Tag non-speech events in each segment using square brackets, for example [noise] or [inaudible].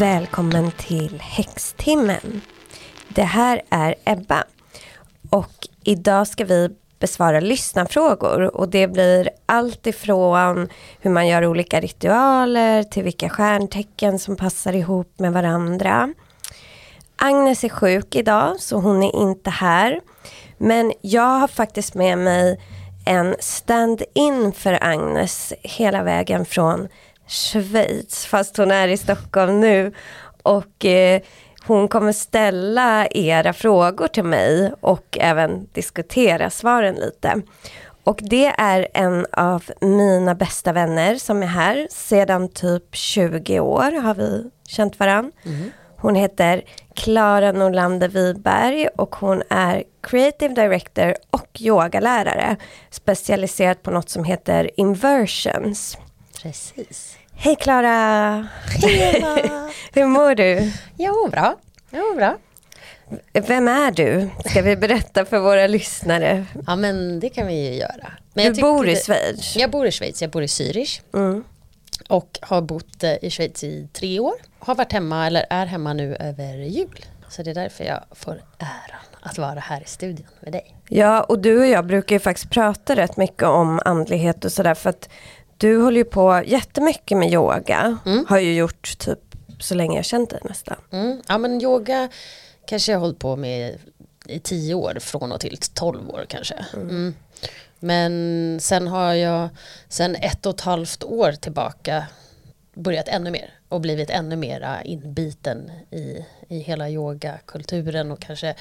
Välkommen till Häxtimmen. Det här är Ebba och idag ska vi besvara lyssnarfrågor och det blir allt ifrån hur man gör olika ritualer till vilka stjärntecken som passar ihop med varandra. Agnes är sjuk idag så hon är inte här. Men jag har faktiskt med mig en stand-in för Agnes hela vägen från Schweiz fast hon är i Stockholm nu. Och eh, hon kommer ställa era frågor till mig och även diskutera svaren lite. Och det är en av mina bästa vänner som är här sedan typ 20 år har vi känt varann. Mm. Hon heter Klara Norlander Wiberg och hon är creative director och yogalärare specialiserad på något som heter inversions. Precis. Hej Klara! Hej [laughs] Hur mår du? Jo, bra. Jo, bra. Vem är du? Ska vi berätta för våra lyssnare? Ja, men det kan vi ju göra. Men du bor i Schweiz? Jag bor i Schweiz, jag bor i Zürich. Mm. Och har bott eh, i Schweiz i tre år. Har varit hemma, eller är hemma nu över jul. Så det är därför jag får äran att vara här i studion med dig. Ja, och du och jag brukar ju faktiskt prata rätt mycket om andlighet och sådär för att du håller ju på jättemycket med yoga. Mm. Har ju gjort typ så länge jag känt dig nästan. Mm. Ja men yoga kanske jag har hållit på med i tio år från och till tolv år kanske. Mm. mm. Men sen har jag sen ett och ett halvt år tillbaka börjat ännu mer och blivit ännu mera inbiten i, i hela yogakulturen och kanske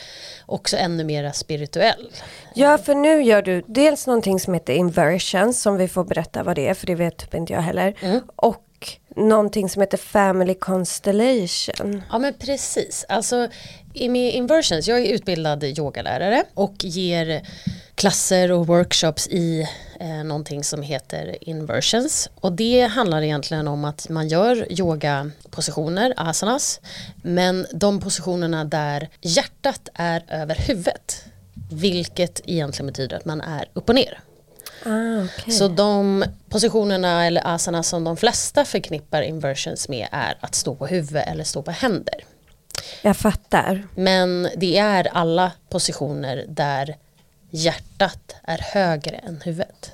också ännu mera spirituell. Ja, för nu gör du dels någonting som heter inversion som vi får berätta vad det är för det vet typ inte jag heller. Mm. Och och någonting som heter Family Constellation. Ja men precis, alltså i med inversions, jag är utbildad yogalärare och ger klasser och workshops i eh, någonting som heter inversions. Och det handlar egentligen om att man gör yogapositioner, asanas, men de positionerna där hjärtat är över huvudet. Vilket egentligen betyder att man är upp och ner. Ah, okay. Så de positionerna eller asanas som de flesta förknippar inversions med är att stå på huvud eller stå på händer. Jag fattar. Men det är alla positioner där hjärtat är högre än huvudet.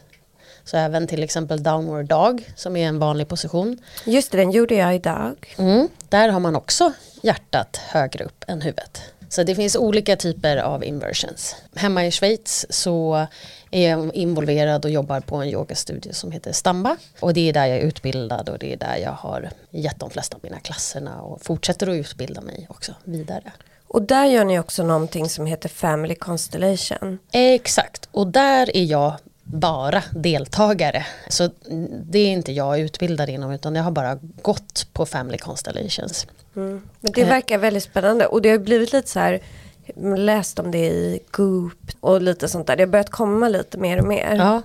Så även till exempel downward dog som är en vanlig position. Just det, den gjorde jag idag. Mm, där har man också hjärtat högre upp än huvudet. Så det finns olika typer av inversions. Hemma i Schweiz så är involverad och jobbar på en yogastudio som heter Stamba. Och det är där jag är utbildad och det är där jag har gett de flesta av mina klasserna och fortsätter att utbilda mig också vidare. Och där gör ni också någonting som heter Family Constellation. Exakt, och där är jag bara deltagare. Så det är inte jag utbildad inom utan jag har bara gått på Family Constellations. Mm. Men det verkar väldigt spännande och det har blivit lite så här läst om det i Goop och lite sånt där. Det har börjat komma lite mer och mer. Ja.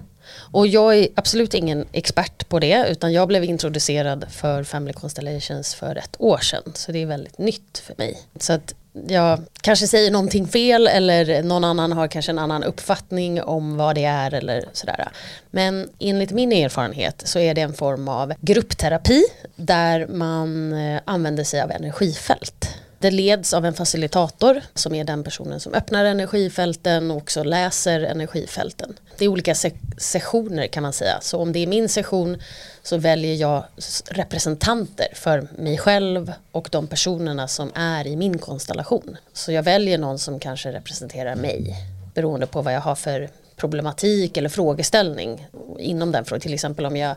Och jag är absolut ingen expert på det utan jag blev introducerad för Family Constellations för ett år sedan. Så det är väldigt nytt för mig. Så att jag kanske säger någonting fel eller någon annan har kanske en annan uppfattning om vad det är eller sådär. Men enligt min erfarenhet så är det en form av gruppterapi där man eh, använder sig av energifält. Det leds av en facilitator som är den personen som öppnar energifälten och också läser energifälten. Det är olika se sessioner kan man säga. Så om det är min session så väljer jag representanter för mig själv och de personerna som är i min konstellation. Så jag väljer någon som kanske representerar mig beroende på vad jag har för problematik eller frågeställning inom den frågan. Till exempel om jag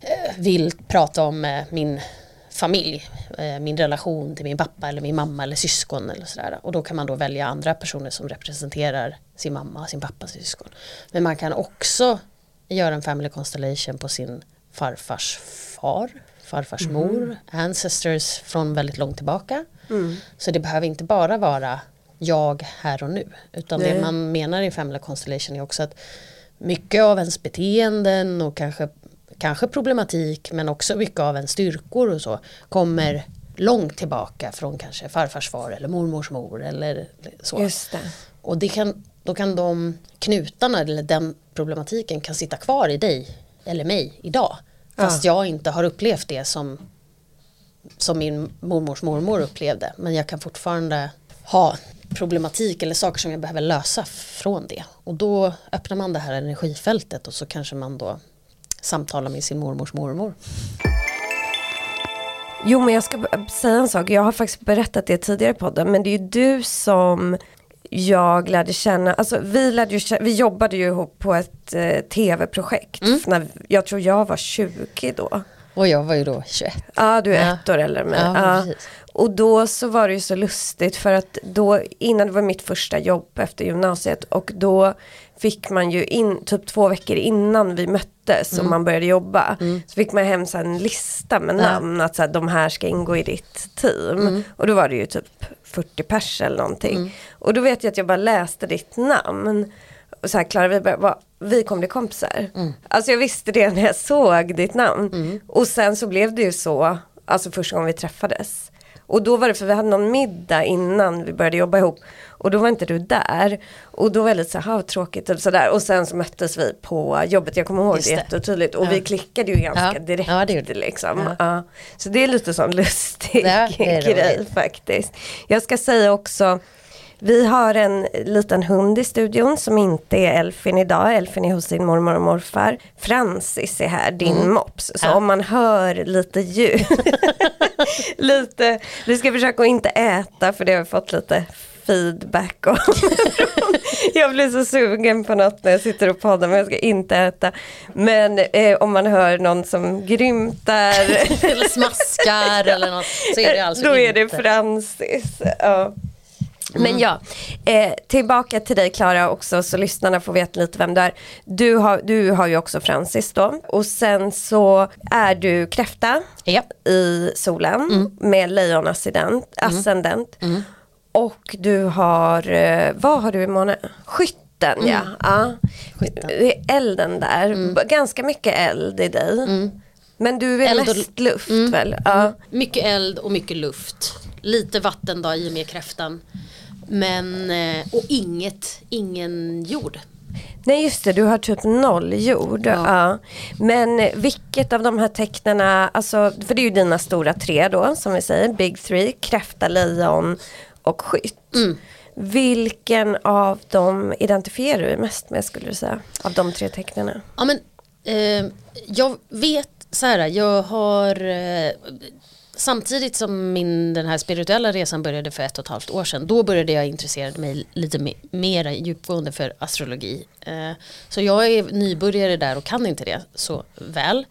eh, vill prata om eh, min familj, eh, min relation till min pappa eller min mamma eller syskon eller sådär. Och då kan man då välja andra personer som representerar sin mamma, sin pappa, sin syskon. Men man kan också göra en family constellation på sin farfars far, farfars mm. mor, ancestors från väldigt långt tillbaka. Mm. Så det behöver inte bara vara jag här och nu. Utan Nej. det man menar i family constellation är också att mycket av ens beteenden och kanske kanske problematik men också mycket av en styrkor och så kommer långt tillbaka från kanske farfars far eller mormors mor eller så. Just det. Och det kan, då kan de knutarna eller den problematiken kan sitta kvar i dig eller mig idag. Fast ja. jag inte har upplevt det som som min mormors mormor upplevde. Men jag kan fortfarande ha problematik eller saker som jag behöver lösa från det. Och då öppnar man det här energifältet och så kanske man då samtalar med sin mormors mormor. Jo men jag ska säga en sak, jag har faktiskt berättat det tidigare på podden men det är ju du som jag lärde känna, alltså vi, lärde ju, vi jobbade ju ihop på ett eh, tv-projekt. Mm. När, jag tror jag var 20 då. Och jag var ju då 21. Ja, du är ja. ett år eller mig. Ja, ja. Och då så var det ju så lustigt för att då innan det var mitt första jobb efter gymnasiet och då fick man ju in, typ två veckor innan vi möttes mm. och man började jobba. Mm. Så fick man hem så en lista med namn, ja. att så här, de här ska ingå i ditt team. Mm. Och då var det ju typ 40 pers eller någonting. Mm. Och då vet jag att jag bara läste ditt namn. Och så här, Klara vi, bara, vi kommer bli kompisar. Mm. Alltså jag visste det när jag såg ditt namn. Mm. Och sen så blev det ju så, alltså första gången vi träffades. Och då var det för vi hade någon middag innan vi började jobba ihop. Och då var inte du där. Och då var jag lite så här, tråkigt. Typ sådär. Och sen så möttes vi på jobbet, jag kommer ihåg Just det jättetydligt. Och ja. vi klickade ju ganska ja. direkt. Ja, det gjorde. Liksom. Ja. Så det är lite sån lustig [laughs] grej faktiskt. Jag ska säga också vi har en liten hund i studion som inte är Elfin idag. Elfin är hos sin mormor och morfar. Francis är här, din mm. mops. Så ja. om man hör lite ljud. [laughs] lite, vi ska försöka att inte äta för det har vi fått lite feedback om. [laughs] jag blir så sugen på något när jag sitter och poddar men jag ska inte äta. Men eh, om man hör någon som grymtar. [laughs] eller smaskar eller något. Så är det alltså Då inte. är det Francis. Ja. Men mm. ja, eh, tillbaka till dig Klara också så lyssnarna får veta lite vem du är. Du har, du har ju också Francis då och sen så är du kräfta ja. i solen mm. med lejonascendent. Ascendent. Mm. mm. Och du har, eh, vad har du i månen? Skytten ja. Mm. ja. Är elden där, mm. ganska mycket eld i dig. Men du är eld mest och... luft väl? Ja. Mycket eld och mycket luft. Lite vatten då i och med kräftan. Men, eh, och inget, ingen jord. Nej just det, du har typ noll jord. Ja. ja. Men vilket av de här tecknena, alltså, för det är ju dina stora tre då som vi säger, Big Three, kräfta, lejon och skytt. Mm. Vilken av dem identifierar du mest med skulle du säga? Av de tre tecknena? Ja men eh, jag vet så här, jag har eh, samtidigt som min, den här spirituella resan började för ett och ett halvt år sedan, då började jag intressera mig lite me mer djupgående för astrologi. Eh, så jag är nybörjare där och kan inte det så väl.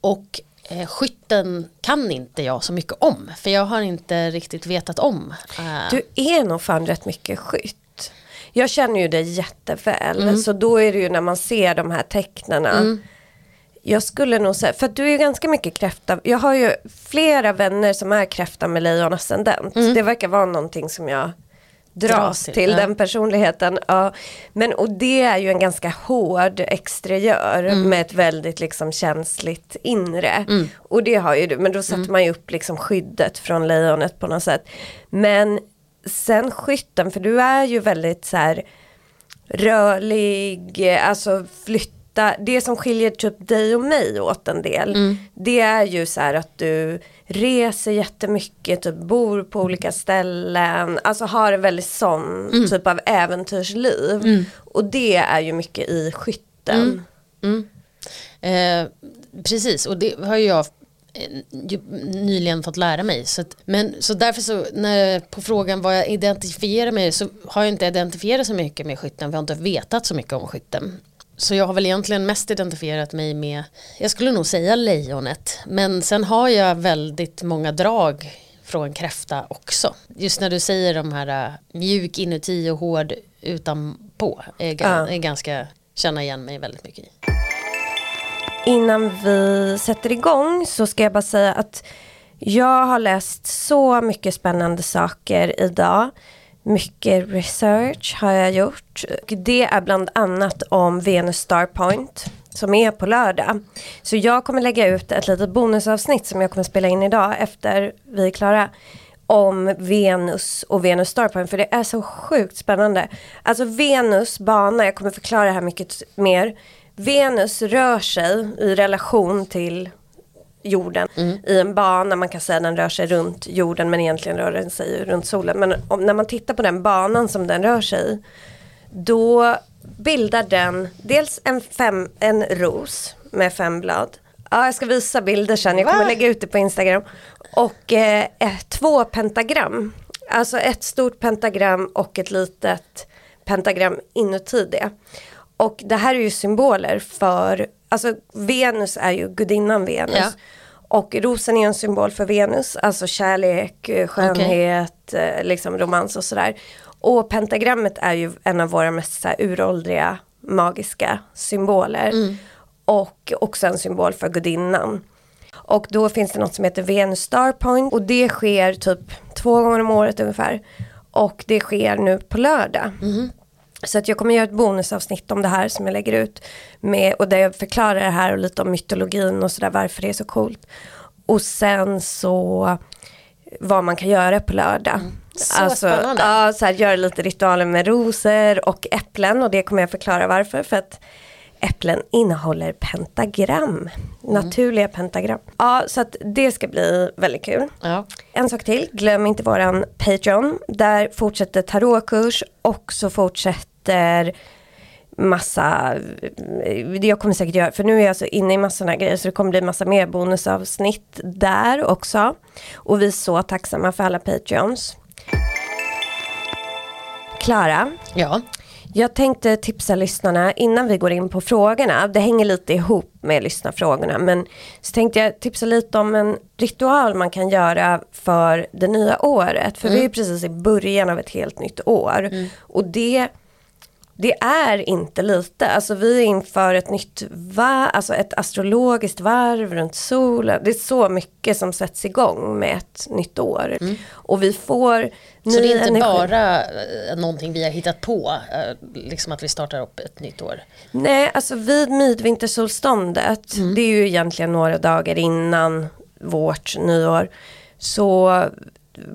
Och eh, skytten kan inte jag så mycket om, för jag har inte riktigt vetat om. Eh. Du är nog fan rätt mycket skytt. Jag känner ju dig jätteväl, mm. så då är det ju när man ser de här tecknarna mm jag skulle nog säga, för du är ganska mycket kräfta. Jag har ju flera vänner som är kräfta med lejonascendent. Mm. Det verkar vara någonting som jag dras till, till ja. den personligheten. Ja. Men och det är ju en ganska hård exteriör mm. med ett väldigt liksom känsligt inre. Mm. Och det har ju du, men då sätter mm. man ju upp liksom skyddet från lejonet på något sätt. Men sen skytten, för du är ju väldigt så här rörlig, alltså flytt hitta, det som skiljer typ dig och mig åt en del, mm. det är ju så här att du reser jättemycket, typ bor på olika ställen, alltså har en väldigt sån mm. typ av äventyrsliv. Mm. Och det är ju mycket i skytten. Mm. Mm. Eh, precis, och det har ju jag eh, nyligen fått lära mig. Så, att, men, så därför så när, på frågan vad jag identifierar mig så har jag inte identifierat så mycket med skytten. Vi har inte vetat så mycket om skytten. Så jag har väl egentligen mest identifierat mig med, jag skulle nog säga lejonet. Men sen har jag väldigt många drag från kräfta också. Just när du säger de här äh, mjuk inuti och hård utanpå. Är, ja. är ganska, känna igen mig väldigt mycket i. Innan vi sätter igång så ska jag bara säga att jag har läst så mycket spännande saker idag. Mycket research har jag gjort. Det är bland annat om Venus Star Point som är på lördag. Så jag kommer lägga ut ett litet bonusavsnitt som jag kommer spela in idag efter vi är klara. Om Venus och Venus Star Point för det är så sjukt spännande. Alltså Venus bana, jag kommer förklara det här mycket mer. Venus rör sig i relation till jorden i en bana. Man kan säga att den rör sig runt jorden men egentligen rör den sig runt solen. Men om, när man tittar på den banan som den rör sig i då bildar den dels en, fem, en ros med fem blad. Ja, jag ska visa bilder sen, jag kommer Va? lägga ut det på Instagram. Och eh, två pentagram. Alltså ett stort pentagram och ett litet pentagram inuti det. Och det här är ju symboler för, alltså Venus är ju gudinnan Venus. Ja. Och rosen är en symbol för Venus, alltså kärlek, eh, skönhet, eh, liksom romans och sådär. Och pentagrammet är ju en av våra mest så här, uråldriga magiska symboler. Och också en symbol för gudinnan. Och då finns det något som heter Venus Star Point och det sker typ två gånger om året ungefär. Och det sker nu på lördag. Så att jag kommer göra ett bonusavsnitt om det här som jag lägger ut. Med, och där jag förklarar det här och lite om mytologin och sådär varför det är så coolt. Och sen så vad man kan göra på lördag. Så spännande. Ja, så här, göra lite ritualer med rosor och äpplen och det kommer jag förklara varför. För att äpplen innehåller pentagram, naturliga pentagram. Ja, så att det ska bli väldigt kul. Ja. En sak till, glöm inte våran Patreon. Där fortsätter tarotkurs och så fortsätter massa, jag kommer säkert göra, för nu är jag så inne i massor grejer så det kommer bli massa mer bonusavsnitt där också. Och vi är så tacksamma för alla Patreons. Klara, ja. jag tänkte tipsa lyssnarna innan vi går in på frågorna. Det hänger lite ihop med lyssnarfrågorna. Men så tänkte jag tipsa lite om en ritual man kan göra för det nya året. För vi är precis i början av ett helt nytt år. Och det, det är inte lite. Alltså vi är inför ett nytt varv, alltså ett astrologiskt varv runt solen. Det är så mycket som sätts igång med ett nytt år. Och vi får Så det är inte energi. bara eh, någonting vi har hittat på, eh, liksom att vi startar upp ett nytt år. Nej, alltså vid midvintersolståndet, det är ju egentligen några dagar innan vårt nyår, så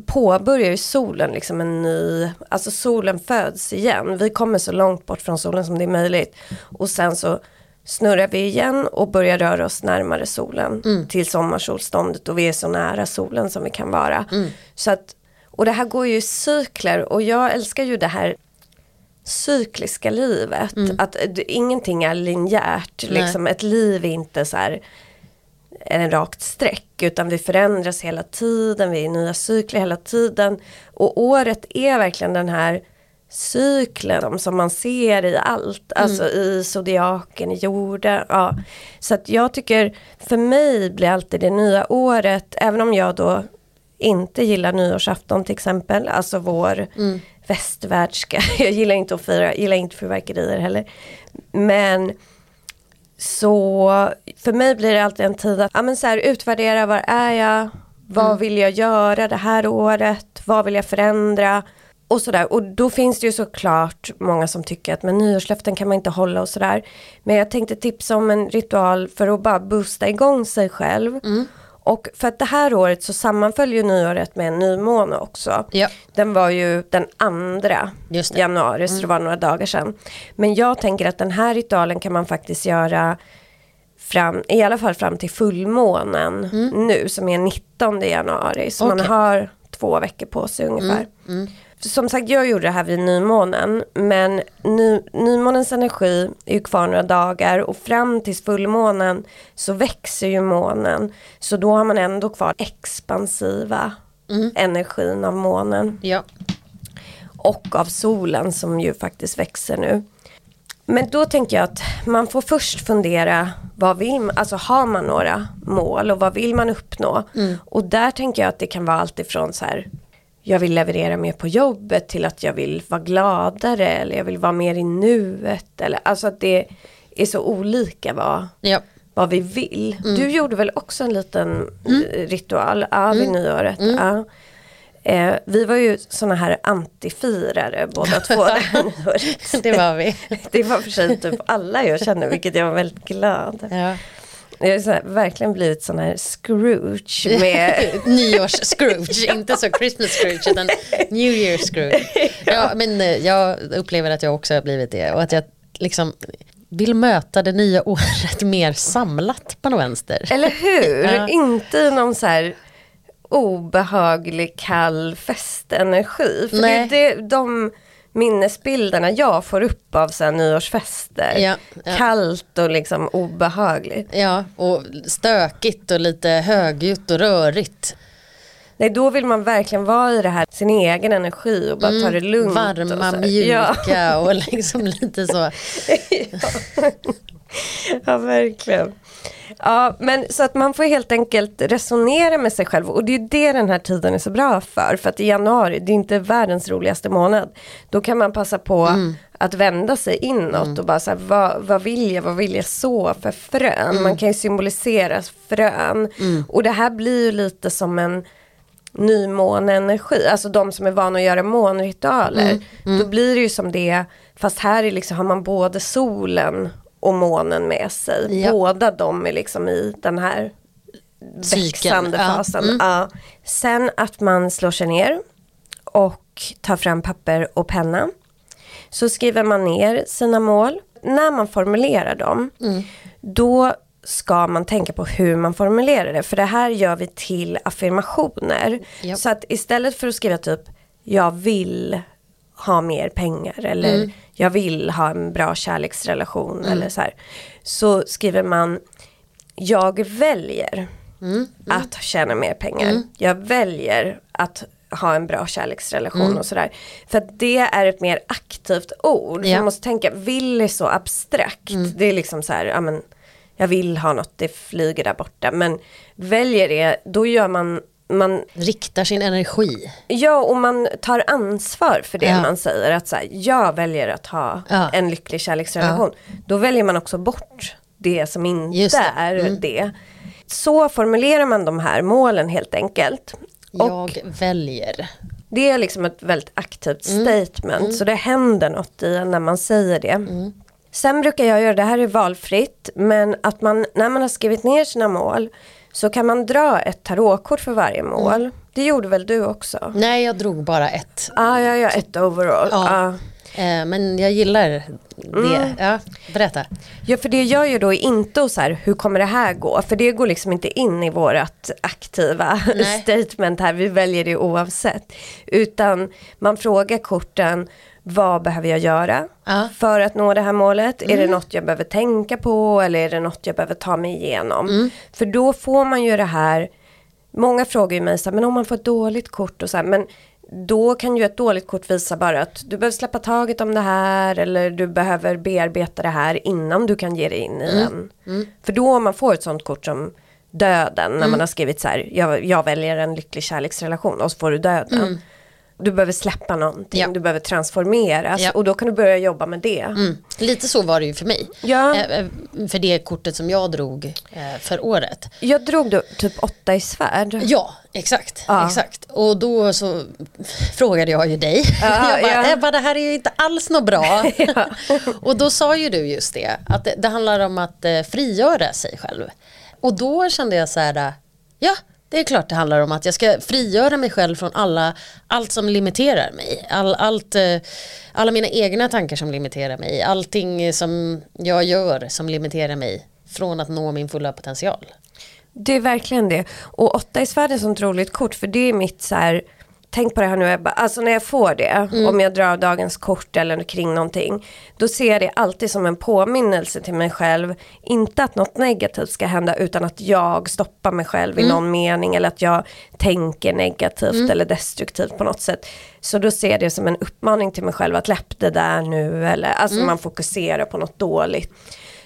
påbörjar ju solen liksom en ny, alltså solen föds igen. Vi kommer så långt bort från solen som det är möjligt. Och sen så snurrar vi igen och börjar röra oss närmare solen till sommarsolståndet och vi är så nära solen som vi kan vara. Så att, och det här går ju i cykler och jag älskar ju det här cykliska livet. Att det, ingenting är linjärt. Liksom, ett liv är inte så här en rakt streck utan vi förändras hela tiden, vi är i nya cykler hela tiden. Och året är verkligen den här cykeln som man ser i allt, alltså i zodiaken, i jorden. Ja. Så att jag tycker, för mig blir alltid det nya året, även om jag då inte gillar nyårsafton till exempel, alltså vår västvärldska, [laughs] jag gillar inte att fira, jag gillar inte fyrverkerier heller. Men så för mig blir det alltid en tid att ja, men så här, utvärdera, var är jag, vad vill jag göra det här året, vad vill jag förändra och sådär. Och då finns det ju såklart många som tycker att men nyårslöften kan man inte hålla och sådär. Men jag tänkte tipsa om en ritual för att bara boosta igång sig själv. Och för att det här året så sammanföll ju nyåret med en nymåne också. Ja. Den var ju den andra januari, så det var några dagar sedan. Men jag tänker att den här ritualen kan man faktiskt göra fram, i alla fall fram till fullmånen nu som är 19 januari. Så man Okej. har två veckor på sig ungefär. Som sagt, jag gjorde det här vid nymånen. Men ny, nymånens energi är ju kvar några dagar och fram till fullmånen så växer ju månen. Så då har man ändå kvar expansiva energin av månen Ja. och av solen som ju faktiskt växer nu. Men då tänker jag att man får först fundera, vad vill man, alltså har man några mål och vad vill man uppnå? Och där tänker jag att det kan vara allt ifrån så här, jag vill leverera mer på jobbet till att jag vill vara gladare eller jag vill vara mer i nuet. Eller, alltså att det är så olika vad, Ja. vad vi vill. Du gjorde väl också en liten eh, ritual ja, vid nyåret? Ja. Eh, vi var ju såna här antifirare båda två [laughs] [laughs] det var vi. Det var för sig typ alla jag känner vilket jag var väldigt glad. Ja. Jag har här, verkligen blivit sån här Scrooge med [laughs] Nyårs-Scrooge, inte så Christmas Scrooge utan New Year Scrooge. Ja, men eh, jag upplever att jag också har blivit det och att jag liksom vill möta det nya året mer samlat på något vänster. Eller hur? Ja. Inte i någon så här obehaglig kall festenergi. För Nej. det är det, de minnesbilderna jag får upp av så här nyårsfester. Ja, ja. Kallt och liksom obehagligt. Ja, och stökigt och lite högljutt och rörigt. Nej då vill man verkligen vara i det här, sin egen energi och bara ta det lugnt. och Mm. Varma, så. mjuka Ja. [laughs] och liksom lite så. ja, [laughs] verkligen. Ja, men så att man får helt enkelt resonera med sig själv och det är det den här tiden är så bra för. För att i januari, det är inte världens roligaste månad. Då kan man passa på Mm. att vända sig inåt och bara så här, vad, vad vill jag, vad vill jag så för frön? Mm. Man kan ju symbolisera frön. Och det här blir ju lite som en nymåneenergi, alltså de som är vana att göra månritualer. Mm, Då blir det ju som det, fast här är liksom, har man både solen och månen med sig. Ja. Båda de är liksom i den här växande ja. fasen. Mm. Ja. Sen att man slår sig ner och tar fram papper och penna. Så skriver man ner sina mål. När man formulerar dem, Mm. då ska man tänka på hur man formulerar det. För det här gör vi till affirmationer. Ja. Så att istället för att skriva typ, jag vill ha mer pengar eller Mm. jag vill ha en bra kärleksrelation eller så här. Så skriver man, jag väljer Mm. att tjäna mer pengar. Jag väljer att ha en bra kärleksrelation Mm. och sådär. För att det är ett mer aktivt ord. Ja. Man måste tänka, vill är så abstrakt. Mm. Det är liksom så här, ja men jag vill ha något, det flyger där borta. Men väljer det, då gör man, man Riktar sin energi. Ja, och man tar ansvar för det Ja. man säger. Att så här, jag väljer att ha Ja. en lycklig kärleksrelation. Då väljer man också bort det som inte det. är Mm. det. Så formulerar man de här målen helt enkelt. Och Jag väljer. det är liksom ett väldigt aktivt Mm. statement. Så det händer något i en när man säger det. Mm. Sen brukar jag göra, det här är valfritt, men att man när man har skrivit ner sina mål så kan man dra ett tarotkort för varje mål. Mm. Det gjorde väl du också? Nej, jag drog bara ett. Ja, jag gör ett overall. Ja. Ja. Eh, men jag gillar det. Mm. Ja, berätta. Ja för det gör ju då inte så här, hur kommer det här gå? För det går liksom inte in i vårat aktiva Nej. [laughs] statement här, vi väljer det oavsett. Utan man frågar korten, vad behöver jag göra Ja. för att nå det här målet? Är det något jag behöver tänka på eller är det något jag behöver ta mig igenom? För då får man ju det här, många frågar ju mig så här, men om man får ett dåligt kort och så här, men då kan ju ett dåligt kort visa bara att du behöver släppa taget om det här eller du behöver bearbeta det här innan du kan ge dig in i den. För då om man får ett sånt kort som döden när man har skrivit så här, jag, jag väljer en lycklig kärleksrelation och så får du döden. Du behöver släppa någonting, Ja. du behöver transformeras Ja. och då kan du börja jobba med det. Mm. Lite så var det ju för mig. Ja. Eh, eh, för det kortet som jag drog eh, för året. Jag drog då typ åtta i svärd. Ja, exakt. Ja. exakt. Och då så frågade jag ju dig. Ja, [laughs] jag bara, ja. Ebba det här är ju inte alls något bra. [laughs] [laughs] och då sa ju du just det, att det, det handlar om att eh, frigöra sig själv. Och då kände jag så här, ja det är klart det handlar om att jag ska frigöra mig själv från alla, allt som limiterar mig. All, allt, eh, alla mina egna tankar som limiterar mig. Allting som jag gör som limiterar mig från att nå min fulla potential. Det är verkligen det. Och åtta i svärd är ett sånt roligt kort för det är mitt så här, tänk på det här nu Ebba, alltså när jag får det, om jag drar dagens kort eller kring någonting, då ser jag det alltid som en påminnelse till mig själv, inte att något negativt ska hända utan att jag stoppar mig själv i någon mening eller att jag tänker negativt eller destruktivt på något sätt. Så då ser jag det som en uppmaning till mig själv att läpp det där nu eller alltså man fokuserar på något dåligt.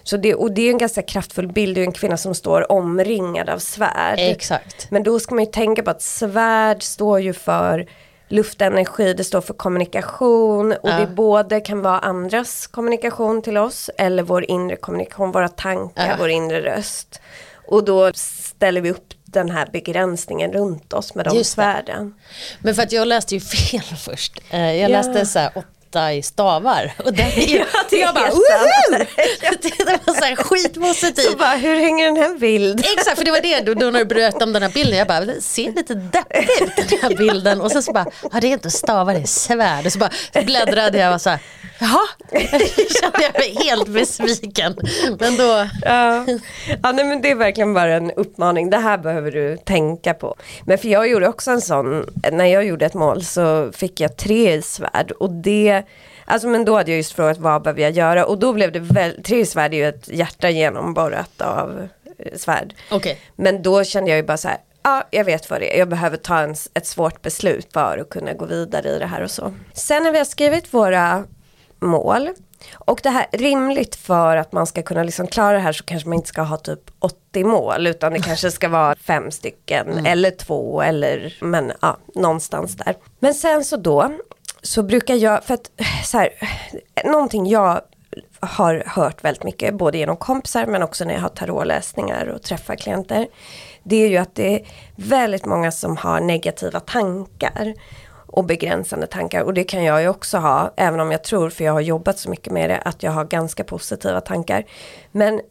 Så det, och det är en ganska kraftfull bild, det är en kvinna som står omringad av svärd. Exakt. Men då ska man ju tänka på att svärd står ju för luftenergi, det står för kommunikation och Ja. det både kan vara andras kommunikation till oss eller vår inre kommunikation, våra tankar, Ja. vår inre röst. Och då ställer vi upp den här begränsningen runt oss med de Just det. svärden. Men för att jag läste ju [laughs] fel först. Eh, Jag Ja. läste så här åtta i stavar. Och den [laughs] Ja, det jag bara, woho! [laughs] Det var så här skitpositivt. Så bara, hur hänger den här bild? Exakt, för det var det då, då när du bröt om den här bilden. Jag bara, ser lite deppig ut den här bilden. Och sen så bara, ja det är inte stavar, det är svärd. Och så bara bläddrade jag och så här, jaha. [laughs] kände jag mig helt besviken. Men då, Ja, ja nej, men det är verkligen bara en uppmaning. Det här behöver du tänka på. Men för jag gjorde också en sån, när jag gjorde ett mål så fick jag tre i svärd och det Alltså men då hade jag just frågat vad behöver jag göra och då blev det väl, tre svärd är ju ett hjärta genomborrat av eh, svärd. okej. Men då kände jag ju bara så här, ja jag vet vad det är, jag behöver ta en, ett svårt beslut för att kunna gå vidare i det här och så. Sen när vi har skrivit våra mål och det här rimligt för att man ska kunna liksom klara det här så kanske man inte ska ha typ 80 mål utan det kanske ska vara fem stycken eller två eller men ja, någonstans där. Men sen så då så brukar jag, för att så här, någonting jag har hört väldigt mycket, både genom kompisar men också när jag har tarotläsningar och träffar klienter. Det är ju att det är väldigt många som har negativa tankar och begränsande tankar och det kan jag ju också ha, även om jag tror, för jag har jobbat så mycket med det, att jag har ganska positiva tankar. Men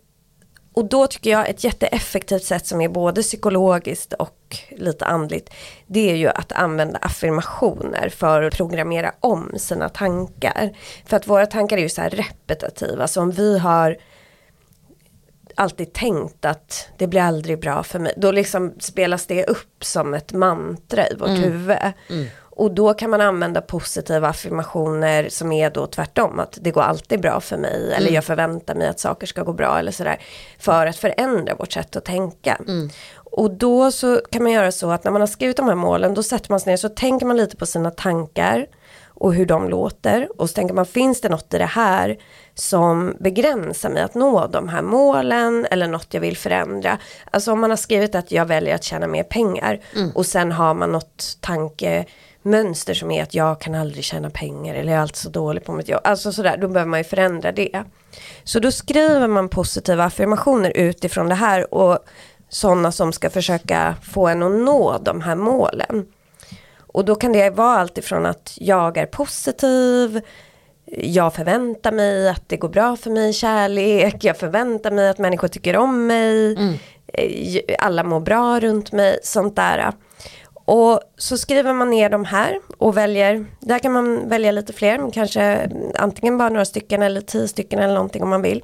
och då tycker jag ett jätteeffektivt sätt som är både psykologiskt och lite andligt. Det är ju att använda affirmationer för att programmera om sina tankar. För att våra tankar är ju så här repetitiva. Så om vi har alltid tänkt att det blir aldrig bra för mig. Då liksom spelas det upp som ett mantra i vårt huvud. Och då kan man använda positiva affirmationer som är då tvärtom. Att det går alltid bra för mig. Eller jag förväntar mig att saker ska gå bra. Eller sådär. För att förändra vårt sätt att tänka. Och då så kan man göra så att när man har skrivit de här målen. Då sätter man sig ner så tänker man lite på sina tankar. Och hur de låter. Och så tänker man finns det något i det här som begränsar mig att nå de här målen eller något jag vill förändra. Alltså om man har skrivit att jag väljer att tjäna mer pengar och sen har man något tankemönster som är att jag kan aldrig tjäna pengar eller jag är alltid så dålig på mitt jobb. Alltså sådär, då behöver man ju förändra det. Så då skriver man positiva affirmationer utifrån det här och sådana som ska försöka få en att nå de här målen. Och då kan det vara allt ifrån att jag är positiv, jag förväntar mig att det går bra för mig kärlek, jag förväntar mig att människor tycker om mig, eh, alla mår bra runt mig, sånt där. Och så skriver man ner de här och väljer, där kan man välja lite fler, kanske antingen bara några stycken eller tio stycken eller någonting om man vill.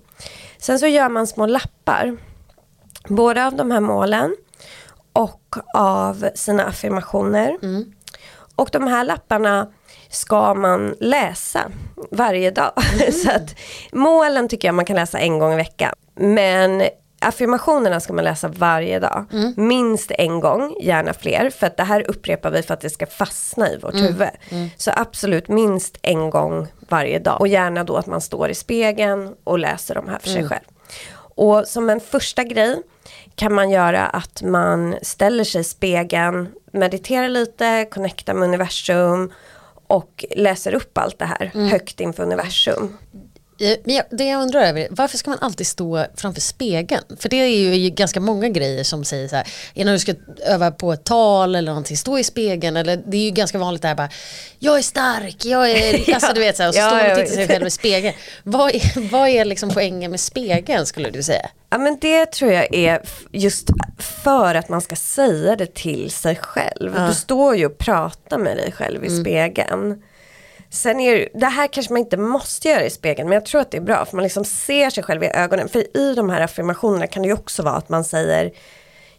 Sen så gör man små lappar, både av de här målen och av sina affirmationer. Och de här lapparna ska man läsa varje dag. [laughs] Så att målen tycker jag man kan läsa en gång i veckan. Men affirmationerna ska man läsa varje dag. Minst en gång, gärna fler. För att det här upprepar vi för att det ska fastna i vårt huvud. Så absolut minst en gång varje dag. Och gärna då att man står i spegeln och läser de här för sig själv. Och som en första grej kan man göra att man ställer sig i spegeln, mediterar lite, connectar med universum och läser upp allt det här högt inför universum. Men det jag undrar över, varför ska man alltid stå framför spegeln? För det är ju ganska många grejer som säger så här, innan du ska öva på ett tal eller någonting, stå i spegeln. Eller det är ju ganska vanligt det här bara, jag är stark, jag är, [laughs] alltså du vet så här, och så Ja, står man och tittar sig själv i spegeln. Vad är, vad är liksom poängen med spegeln skulle du säga? Ja men det tror jag är just för att man ska säga det till sig själv. Du står ju och pratar med dig själv i spegeln. Sen är det, det här kanske man inte måste göra i spegeln men jag tror att det är bra för man liksom ser sig själv i ögonen. För i de här affirmationerna kan det ju också vara att man säger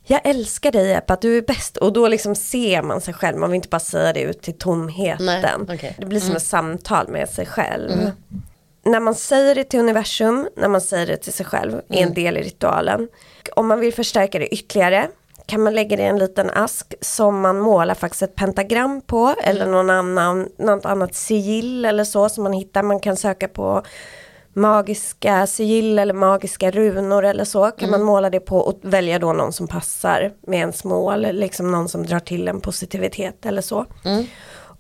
jag älskar dig Ebba, du är bäst. Och då liksom ser man sig själv, man vill inte bara säga det ut till tomheten. Nej, okej. Det blir som ett samtal med sig själv. När man säger det till universum, när man säger det till sig själv, är en del i ritualen. Om man vill förstärka det ytterligare kan man lägga det i en liten ask som man målar faktiskt ett pentagram på eller någon annan, något annat sigill eller så som man hittar. Man kan söka på magiska sigill eller magiska runor eller så kan man måla det på och välja då någon som passar med ens mål, liksom någon som drar till en positivitet eller så.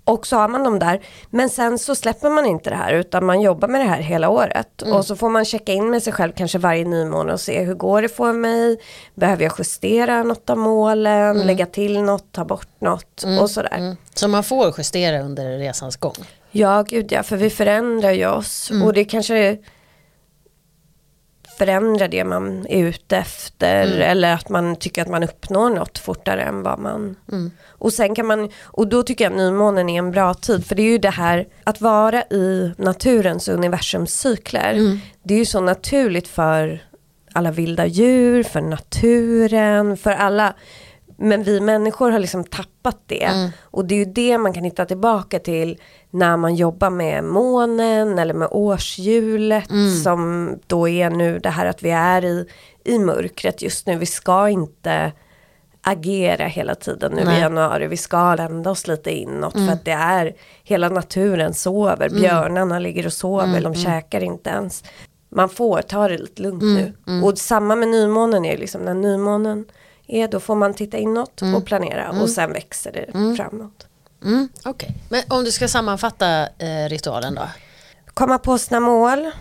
Och så har man dem där. Men sen så släpper man inte det här utan man jobbar med det här hela året. Mm. Och så får man checka in med sig själv kanske varje nymåne och se hur går det för mig? Behöver jag justera något av målen? Lägga till något? Ta bort något? Och sådär. Mm. Så man får justera under resans gång. Ja, gud ja, för vi förändrar ju oss. Mm. Och det kanske förändrar det man är ute efter. Mm. Eller att man tycker att man uppnår något fortare än vad man... Mm. Och sen kan man, och då tycker jag att nymånen är en bra tid. För det är ju det här att vara i naturens och universums cykler. Mm. Det är ju så naturligt för alla vilda djur, för naturen, för alla. Men vi människor har liksom tappat det. Mm. Och det är ju det man kan hitta tillbaka till när man jobbar med månen eller med årshjulet Mm. som då är nu det här att vi är i, i mörkret just nu. Vi ska inte agera hela tiden nu Nej. i januari. Vi ska lända oss lite inåt för att det är hela naturen sover. Björnarna ligger och sover, de käkar inte ens. Man får ta det lite lugnt nu. Och samma med nymånen är liksom när nymånen är då får man titta inåt och planera och sen växer det framåt. Mm. Okej. Men om du ska sammanfatta eh, ritualen då? Komma på sina mål,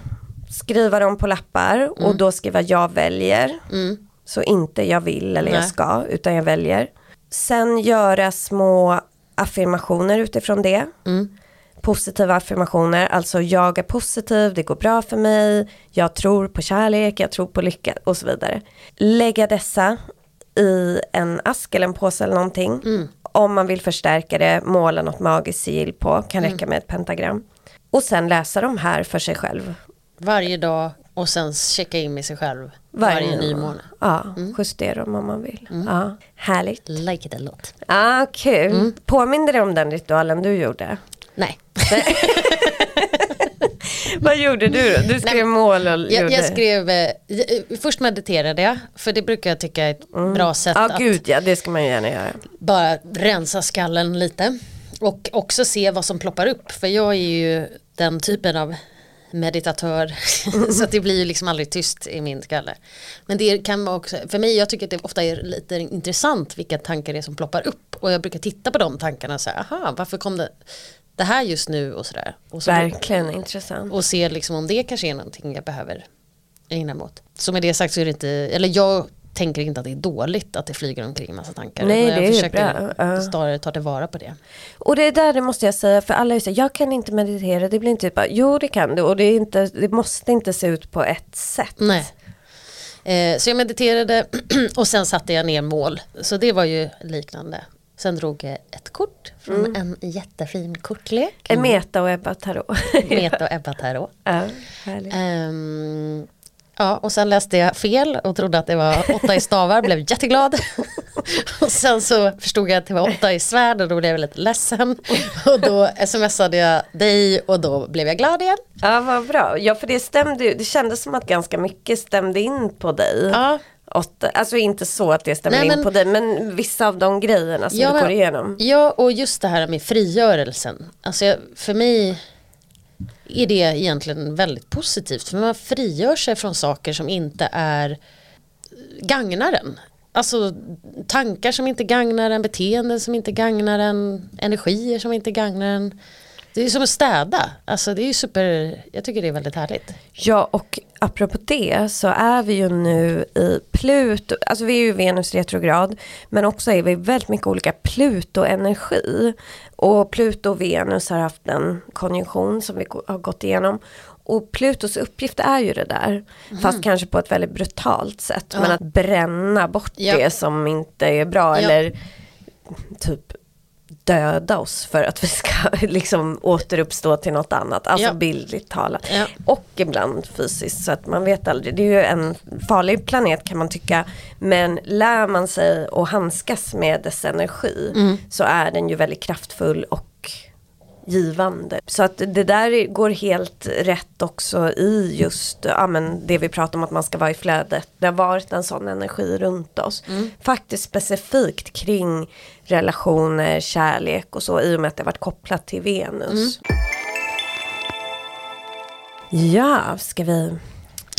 skriva dem på lappar och då skriva jag väljer. Mm. Så inte jag vill eller jag Nej. ska utan jag väljer. Sen göra små affirmationer utifrån det. Mm. Positiva affirmationer, alltså jag är positiv, det går bra för mig, jag tror på kärlek, jag tror på lycka och så vidare. Lägga dessa i en ask eller en påse eller någonting. Mm. Om man vill förstärka det, måla något magiskt sigill på, kan Mm. räcka med ett pentagram. Och sen läsa de här för sig själv. Varje dag och sen checka in med sig själv Varje varje, nymåne. nymåne. Ja, justera dem om man vill. Ja, härligt. Like it a lot. Ah, kul. Mm. Påminner det om den ritualen du gjorde? Nej, [laughs] Vad gjorde du då? Du skrev mål och jag, jag skrev, eh, jag- först mediterade jag, för det brukar jag tycka är ett bra sätt Ja, att gud ja, det ska man gärna göra. bara rensa skallen lite. Och också se vad som ploppar upp, för jag är ju den typen av meditatör [laughs] så att det blir ju liksom aldrig tyst i min skalle. Men det kan vara också, för mig, jag tycker att det ofta är lite intressant vilka tankar det är som ploppar upp och jag brukar titta på de tankarna och säga, aha, varför kom det det här just nu och sådär. Och, så, Verkligen intressant. och se liksom om det kanske är någonting jag behöver ägna mig åt. Så med det sagt så är det inte, eller jag tänker inte att det är dåligt att det flyger omkring massa tankar. Nej, utan jag det försöker bra. Ja. snarare ta tillvara på det. Och det är där det måste jag säga, för alla säger jag kan inte meditera, det blir inte bara, jo det kan du och det, är inte, det måste inte se ut på ett sätt. Nej. Eh, så jag mediterade [clears throat] och sen satte jag ner mål. Så det var ju liknande. Sen drog jag ett kort från en jättefin kortlek. En Meta och Ebba Tarot. [laughs] Meta och Ebba Tarot. ja. Ehm, ja, och sen läste jag fel och trodde att det var åtta i stavar, blev jätteglad. [laughs] och sen så förstod jag att det var åtta i svärd och då blev jag lite ledsen. Och då smsade jag dig och då blev jag glad igen. Ja, vad bra. Ja, för det stämde ju, det kändes som att ganska mycket stämde in på dig. Ja, Åtta, alltså inte så att det stämmer Nej, in men- på dig, men vissa av de grejerna som Ja, du går igenom. Ja, och just det här med frigörelsen. Alltså jag, för mig är det egentligen väldigt positivt. För man frigör sig från saker som inte är gagnar en. Alltså tankar som inte gagnar en, beteenden som inte gagnar en, energier som inte gagnar en. Det är som att städa. Alltså det är super, jag tycker det är väldigt härligt. Ja, och apropå det så är vi ju nu i Pluto, alltså vi är ju Venus retrograd, men också är vi väldigt mycket olika Pluto-energi. Och Pluto och Venus har haft en konjunktion som vi har gått igenom. Och Plutos uppgift är ju det där, fast kanske på ett väldigt brutalt sätt. Men Ja. att bränna bort Ja. det som inte är bra, Ja. eller typ döda oss för att vi ska [laughs] liksom återuppstå till något annat. Alltså Ja. bildligt talat. Ja. Och ibland fysiskt så att man vet aldrig. Det är ju en farlig planet kan man tycka. Men lär man sig att handskas med dess energi Mm. så är den ju väldigt kraftfull och givande. Så att det där går helt rätt också i just ja, men det vi pratar om att man ska vara i flödet. Det har varit en sån energi runt oss. Mm. Faktiskt specifikt kring relationer, kärlek och så i och med att det har varit kopplat till Venus. Ja, ska vi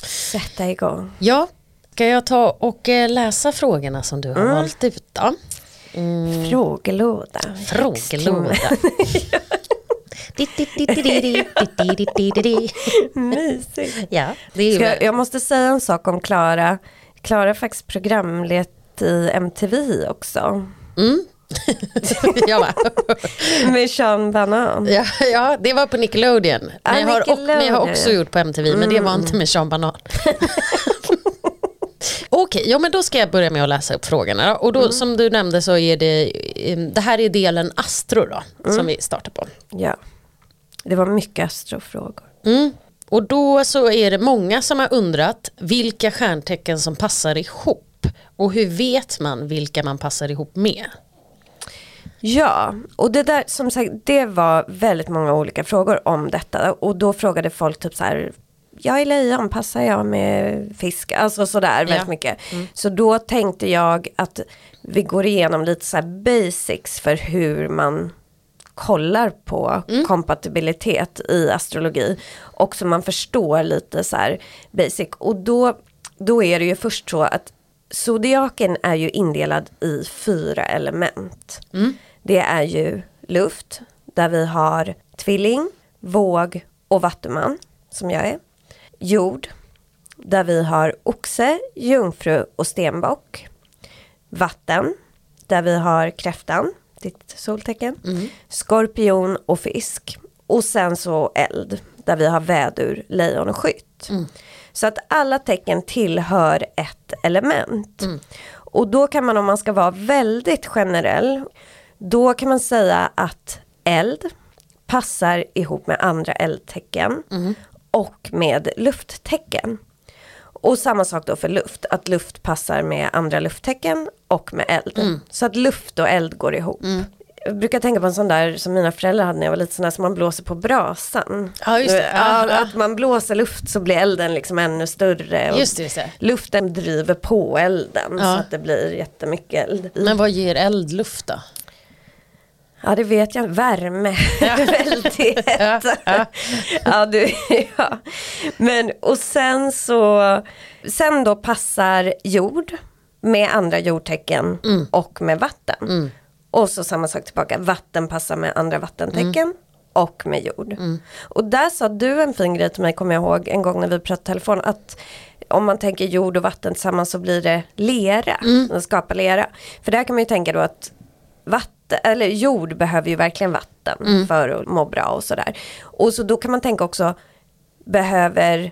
sätta igång? Ja, ska jag ta och eh, läsa frågorna som du har valt ut då? Frågelåda. Frågelåda. [laughs] Mysigt. ja, det Ska jag, måste säga en sak om Klara. Klara är faktiskt programlett i MTV också. Mm. jag med. Sean Banan. Ja, ja, det var på Nickelodeon. Ah, Men jag, har, och, men jag har Nickelodeon. också gjort på MTV, men det var inte med Sean Banan. Okej, ja men då ska jag börja med att läsa upp frågorna. Och då som du nämnde så är det, eh, det här är delen Astro då, som vi startar på. Ja. Det var mycket astrofrågor. Mm. Och då så är det många som har undrat vilka stjärntecken som passar ihop. Och hur vet man vilka man passar ihop med? Ja, och det där som sagt, det var väldigt många olika frågor om detta. Och då frågade folk typ så här, jag är lejon, passar jag med fisk? Alltså sådär väldigt mycket. Så då tänkte jag att vi går igenom lite så basics för hur man kollar på kompatibilitet i astrologi. Och så man förstår lite så här basic. Och då, då är det ju först så att zodiaken är ju indelad i fyra element. Det är ju luft, där vi har tvilling, våg och vattuman, som jag är. Jord, där vi har oxe, jungfru och stenbock. Vatten, där vi har kräftan, ditt soltecken. Skorpion och fisk. Och sen så eld, där vi har vädur, lejon och skytt. Så att alla tecken tillhör ett element. Och då kan man om man ska vara väldigt generell, då kan man säga att eld passar ihop med andra eldtecken och med lufttecken. Och samma sak då för luft, att luft passar med andra lufttecken och med eld. Så att luft och eld går ihop. Jag brukar tänka på en sån där som mina föräldrar hade när jag var liten, sån där som man blåser på brasan. Ja, just det. Ja. Att man blåser luft så blir elden liksom ännu större. Och Just det, just det. Luften driver på elden Ja. så att det blir jättemycket eld. Men vad ger eldluft då? Ja det vet jag, värme, [laughs] väldigt Ja, ja. ja, du, ja. Men och sen så, sen då passar jord med andra jordtecken Mm. och med vatten. Och så samma sak tillbaka, vatten passar med andra vattentecken Mm. och med jord. Och där sa du en fin grej till mig, kommer jag ihåg, en gång när vi pratade telefon, att om man tänker jord och vatten tillsammans så blir det lera, Mm. skapar lera. För där kan man ju tänka då att vatten, eller jord behöver ju verkligen vatten Mm. för att må bra och sådär. Och så då kan man tänka också, behöver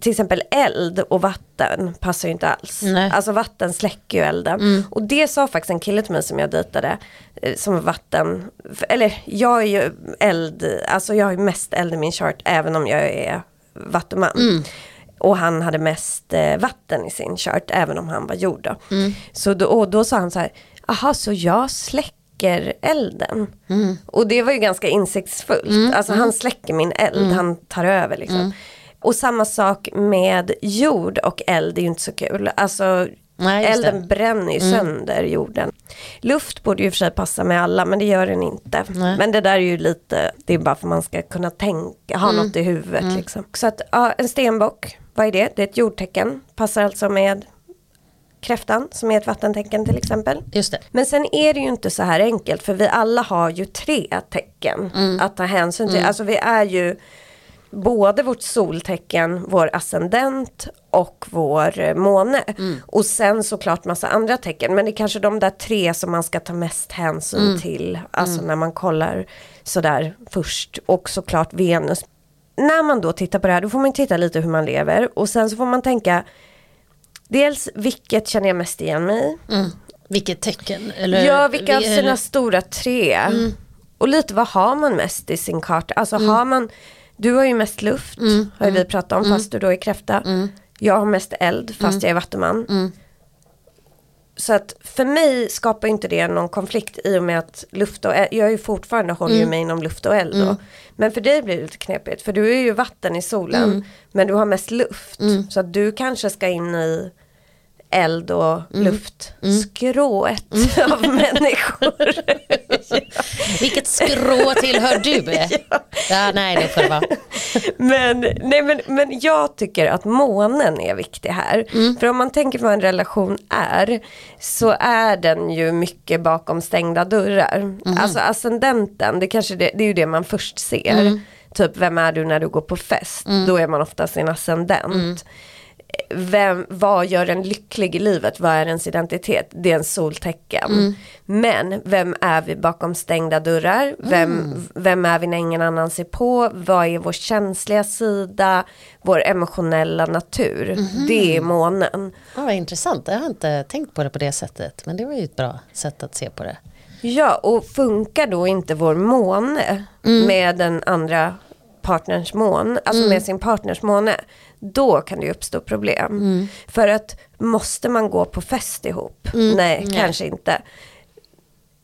till exempel eld och vatten passar ju inte alls. Nej. Mm. Alltså vatten släcker ju elden. Och det sa faktiskt en kille till mig som jag dejtade, eh, som vatten, eller jag är ju eld, alltså jag har ju mest eld i min chart även om jag är vattuman. Mm. Och han hade mest eh, vatten i sin chart även om han var jord då. Mm. Så då, och då sa han så här, aha så jag släcker elden. Och det var ju ganska insiktsfullt. Alltså han släcker min eld, han tar över liksom. Och samma sak med jord och eld är ju inte så kul. Alltså Nej, elden det. bränner ju sönder jorden. Luft borde ju för sig passa med alla men det gör den inte. Nej. Men det där är ju lite, det är bara för att man ska kunna tänka, ha något i huvudet liksom. Så att ja, en stenbock, vad är det? Det är ett jordtecken, passar alltså med kräftan som är ett vattentecken till exempel. Just det. Men sen är det ju inte så här enkelt för vi alla har ju tre tecken att ta hänsyn till. Alltså vi är ju både vårt soltecken, vår ascendent och vår eh, måne. Och sen såklart massa andra tecken. Men det är kanske de där tre som man ska ta mest hänsyn till. Alltså när man kollar sådär först. Och såklart Venus. När man då tittar på det här då får man titta lite hur man lever. Och sen så får man tänka Dels vilket känner jag mest igen mig i? Mm. Vilket tecken? Eller, Ja, vilka av sina stora tre? Och lite vad har man mest i sin karta? Alltså har man, du har ju mest luft, har ju vi pratat om, fast du då är kräfta. Jag har mest eld, fast jag är vattuman. Så att för mig skapar inte det någon konflikt i och med att luft och eld, jag är ju fortfarande håller ju mig inom luft och eld då. Men för dig blir det lite knepigt, för du är ju vatten i solen, men du har mest luft. Så att du kanske ska in i eld och luftskrået av [laughs] människor. Vilket skrå tillhör du? [laughs] ja. nej, det får det vara. men, nej, men, men jag tycker att månen är viktig här. För om man tänker på vad en relation är så är den ju mycket bakom stängda dörrar. Alltså ascendenten, det, kanske det, det är ju det man först ser. Typ vem är du när du går på fest? Då är man ofta sin ascendent. Vem, vad gör en lycklig i livet? Vad är ens identitet? Det är en soltecken. Men vem är vi bakom stängda dörrar? Vem, vem är vi när ingen annan ser på? Vad är vår känsliga sida? Vår emotionella natur? Det är månen. Ja, vad intressant, jag har inte tänkt på det på det sättet. Men det var ju ett bra sätt att se på det. Ja, och funkar då inte vår måne med den andra partners mån, alltså med sin partners måne, då kan det uppstå problem. För att måste man gå på fest ihop? Nej, kanske inte.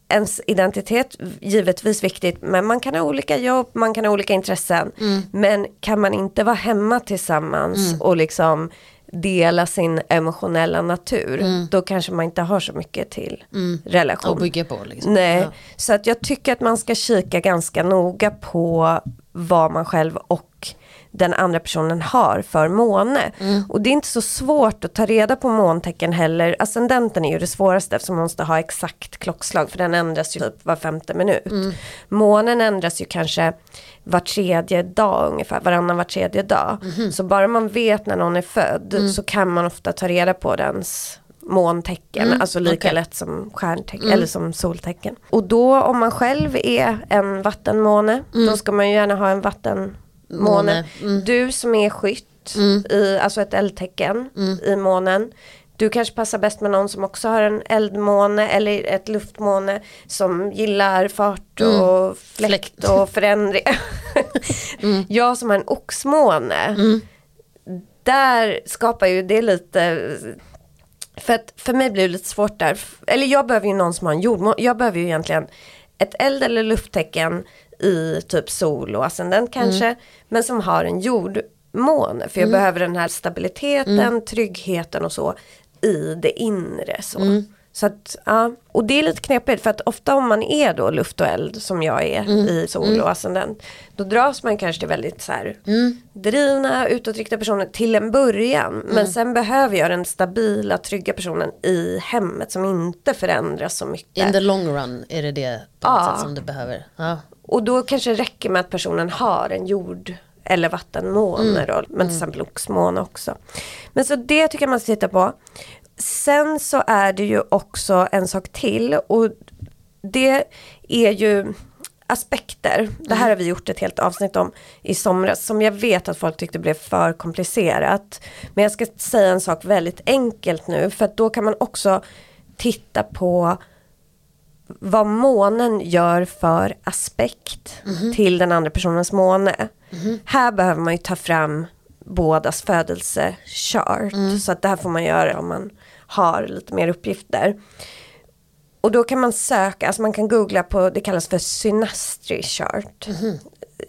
Ens identitet, givetvis viktigt, men man kan ha olika jobb, man kan ha olika intressen. Men kan man inte vara hemma tillsammans och liksom dela sin emotionella natur, då kanske man inte har så mycket till relation. Och bygga på liksom. Nej, Ja. så att jag tycker att man ska kika ganska noga på vad man själv och den andra personen har för måne. Och det är inte så svårt att ta reda på måntecken heller. Ascendenten är ju det svåraste eftersom man måste ha exakt klockslag för den ändras ju typ var femte minut. Månen ändras ju kanske var tredje dag ungefär, varannan var tredje dag. Så bara man vet när någon är född så kan man ofta ta reda på dens måntecken, alltså lika okej. lätt som stjärntecken eller som soltecken. Och då om man själv är en vattenmåne, då ska man ju gärna ha en vattenmåne. Måne, Du som är skytt, i, alltså ett eldtecken i månen. Du kanske passar bäst med någon som också har en eldmåne eller ett luftmåne som gillar fart och fläkt och förändring. [laughs] Jag som har en oxmåne, där skapar ju det lite för att för mig blir det lite svårt där. Eller jag behöver ju någon som har en jordmåne. Jag behöver ju egentligen ett eld eller lufttecken i typ sol och ascendent kanske. Men som har en jordmåne. För jag behöver den här stabiliteten, tryggheten och så i det inre. Så. Så att, ja. Och det är lite knepigt för att ofta om man är då luft och eld som jag är i sol och ascendent. Då dras man kanske till väldigt så här drivna, utåtriktade personer till en början. Men sen behöver jag den stabila, trygga personen i hemmet som inte förändras så mycket. In the long run är det det på Ja. sätt som du behöver. Ja. Och då kanske det räcker med att personen har en jord eller vattenmåne då, men till exempel oxmåne också. Men så det tycker jag man ska titta på. Sen så är det ju också en sak till och det är ju aspekter. Det här har vi gjort ett helt avsnitt om i somras som jag vet att folk tyckte blev för komplicerat. Men jag ska säga en sak väldigt enkelt nu för att då kan man också titta på vad månen gör för aspekt till den andra personens måne. Här behöver man ju ta fram bådas födelsechart. Så att det här får man göra om man har lite mer uppgifter. Och då kan man söka, alltså man kan googla på, det kallas för synastry chart.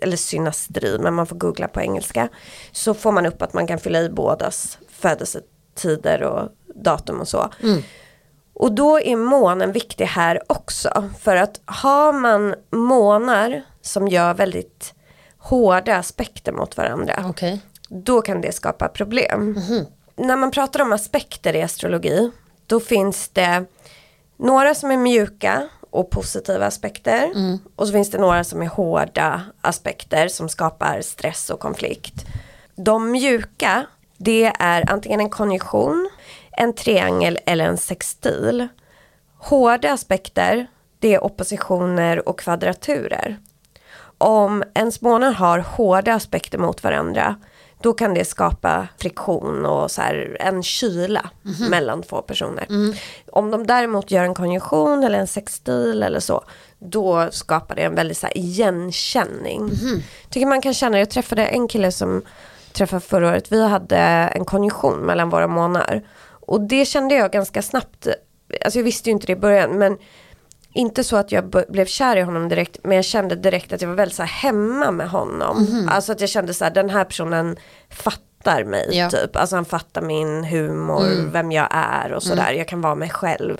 Eller synastri, men man får googla på engelska. Så får man upp att man kan fylla i bådas födelsetider och datum och så. Och då är månen viktig här också. För att har man månar som gör väldigt hårda aspekter mot varandra. Okej. Då kan det skapa problem. När man pratar om aspekter i astrologi. Då finns det några som är mjuka och positiva aspekter. Och så finns det några som är hårda aspekter som skapar stress och konflikt. De mjuka, det är antingen en konjunktion, en triangel eller en sextil. Hårda aspekter, det är oppositioner och kvadraturer. Om ens månar har hårda aspekter mot varandra då kan det skapa friktion och så här, en kyla mellan två personer. Om de däremot gör en konjunktion eller en sextil eller så då skapar det en väldigt så här, igenkänning. Tycker man kan känna, jag träffade en kille som träffade förra året, vi hade en konjunktion mellan våra månader. Och det kände jag ganska snabbt, alltså jag visste ju inte det i början men inte så att jag blev kär i honom direkt men jag kände direkt att jag var väldigt så här hemma med honom. Alltså att jag kände så här den här personen fattar mig Ja. typ. Alltså han fattar min humor, vem jag är och sådär. Jag kan vara mig själv.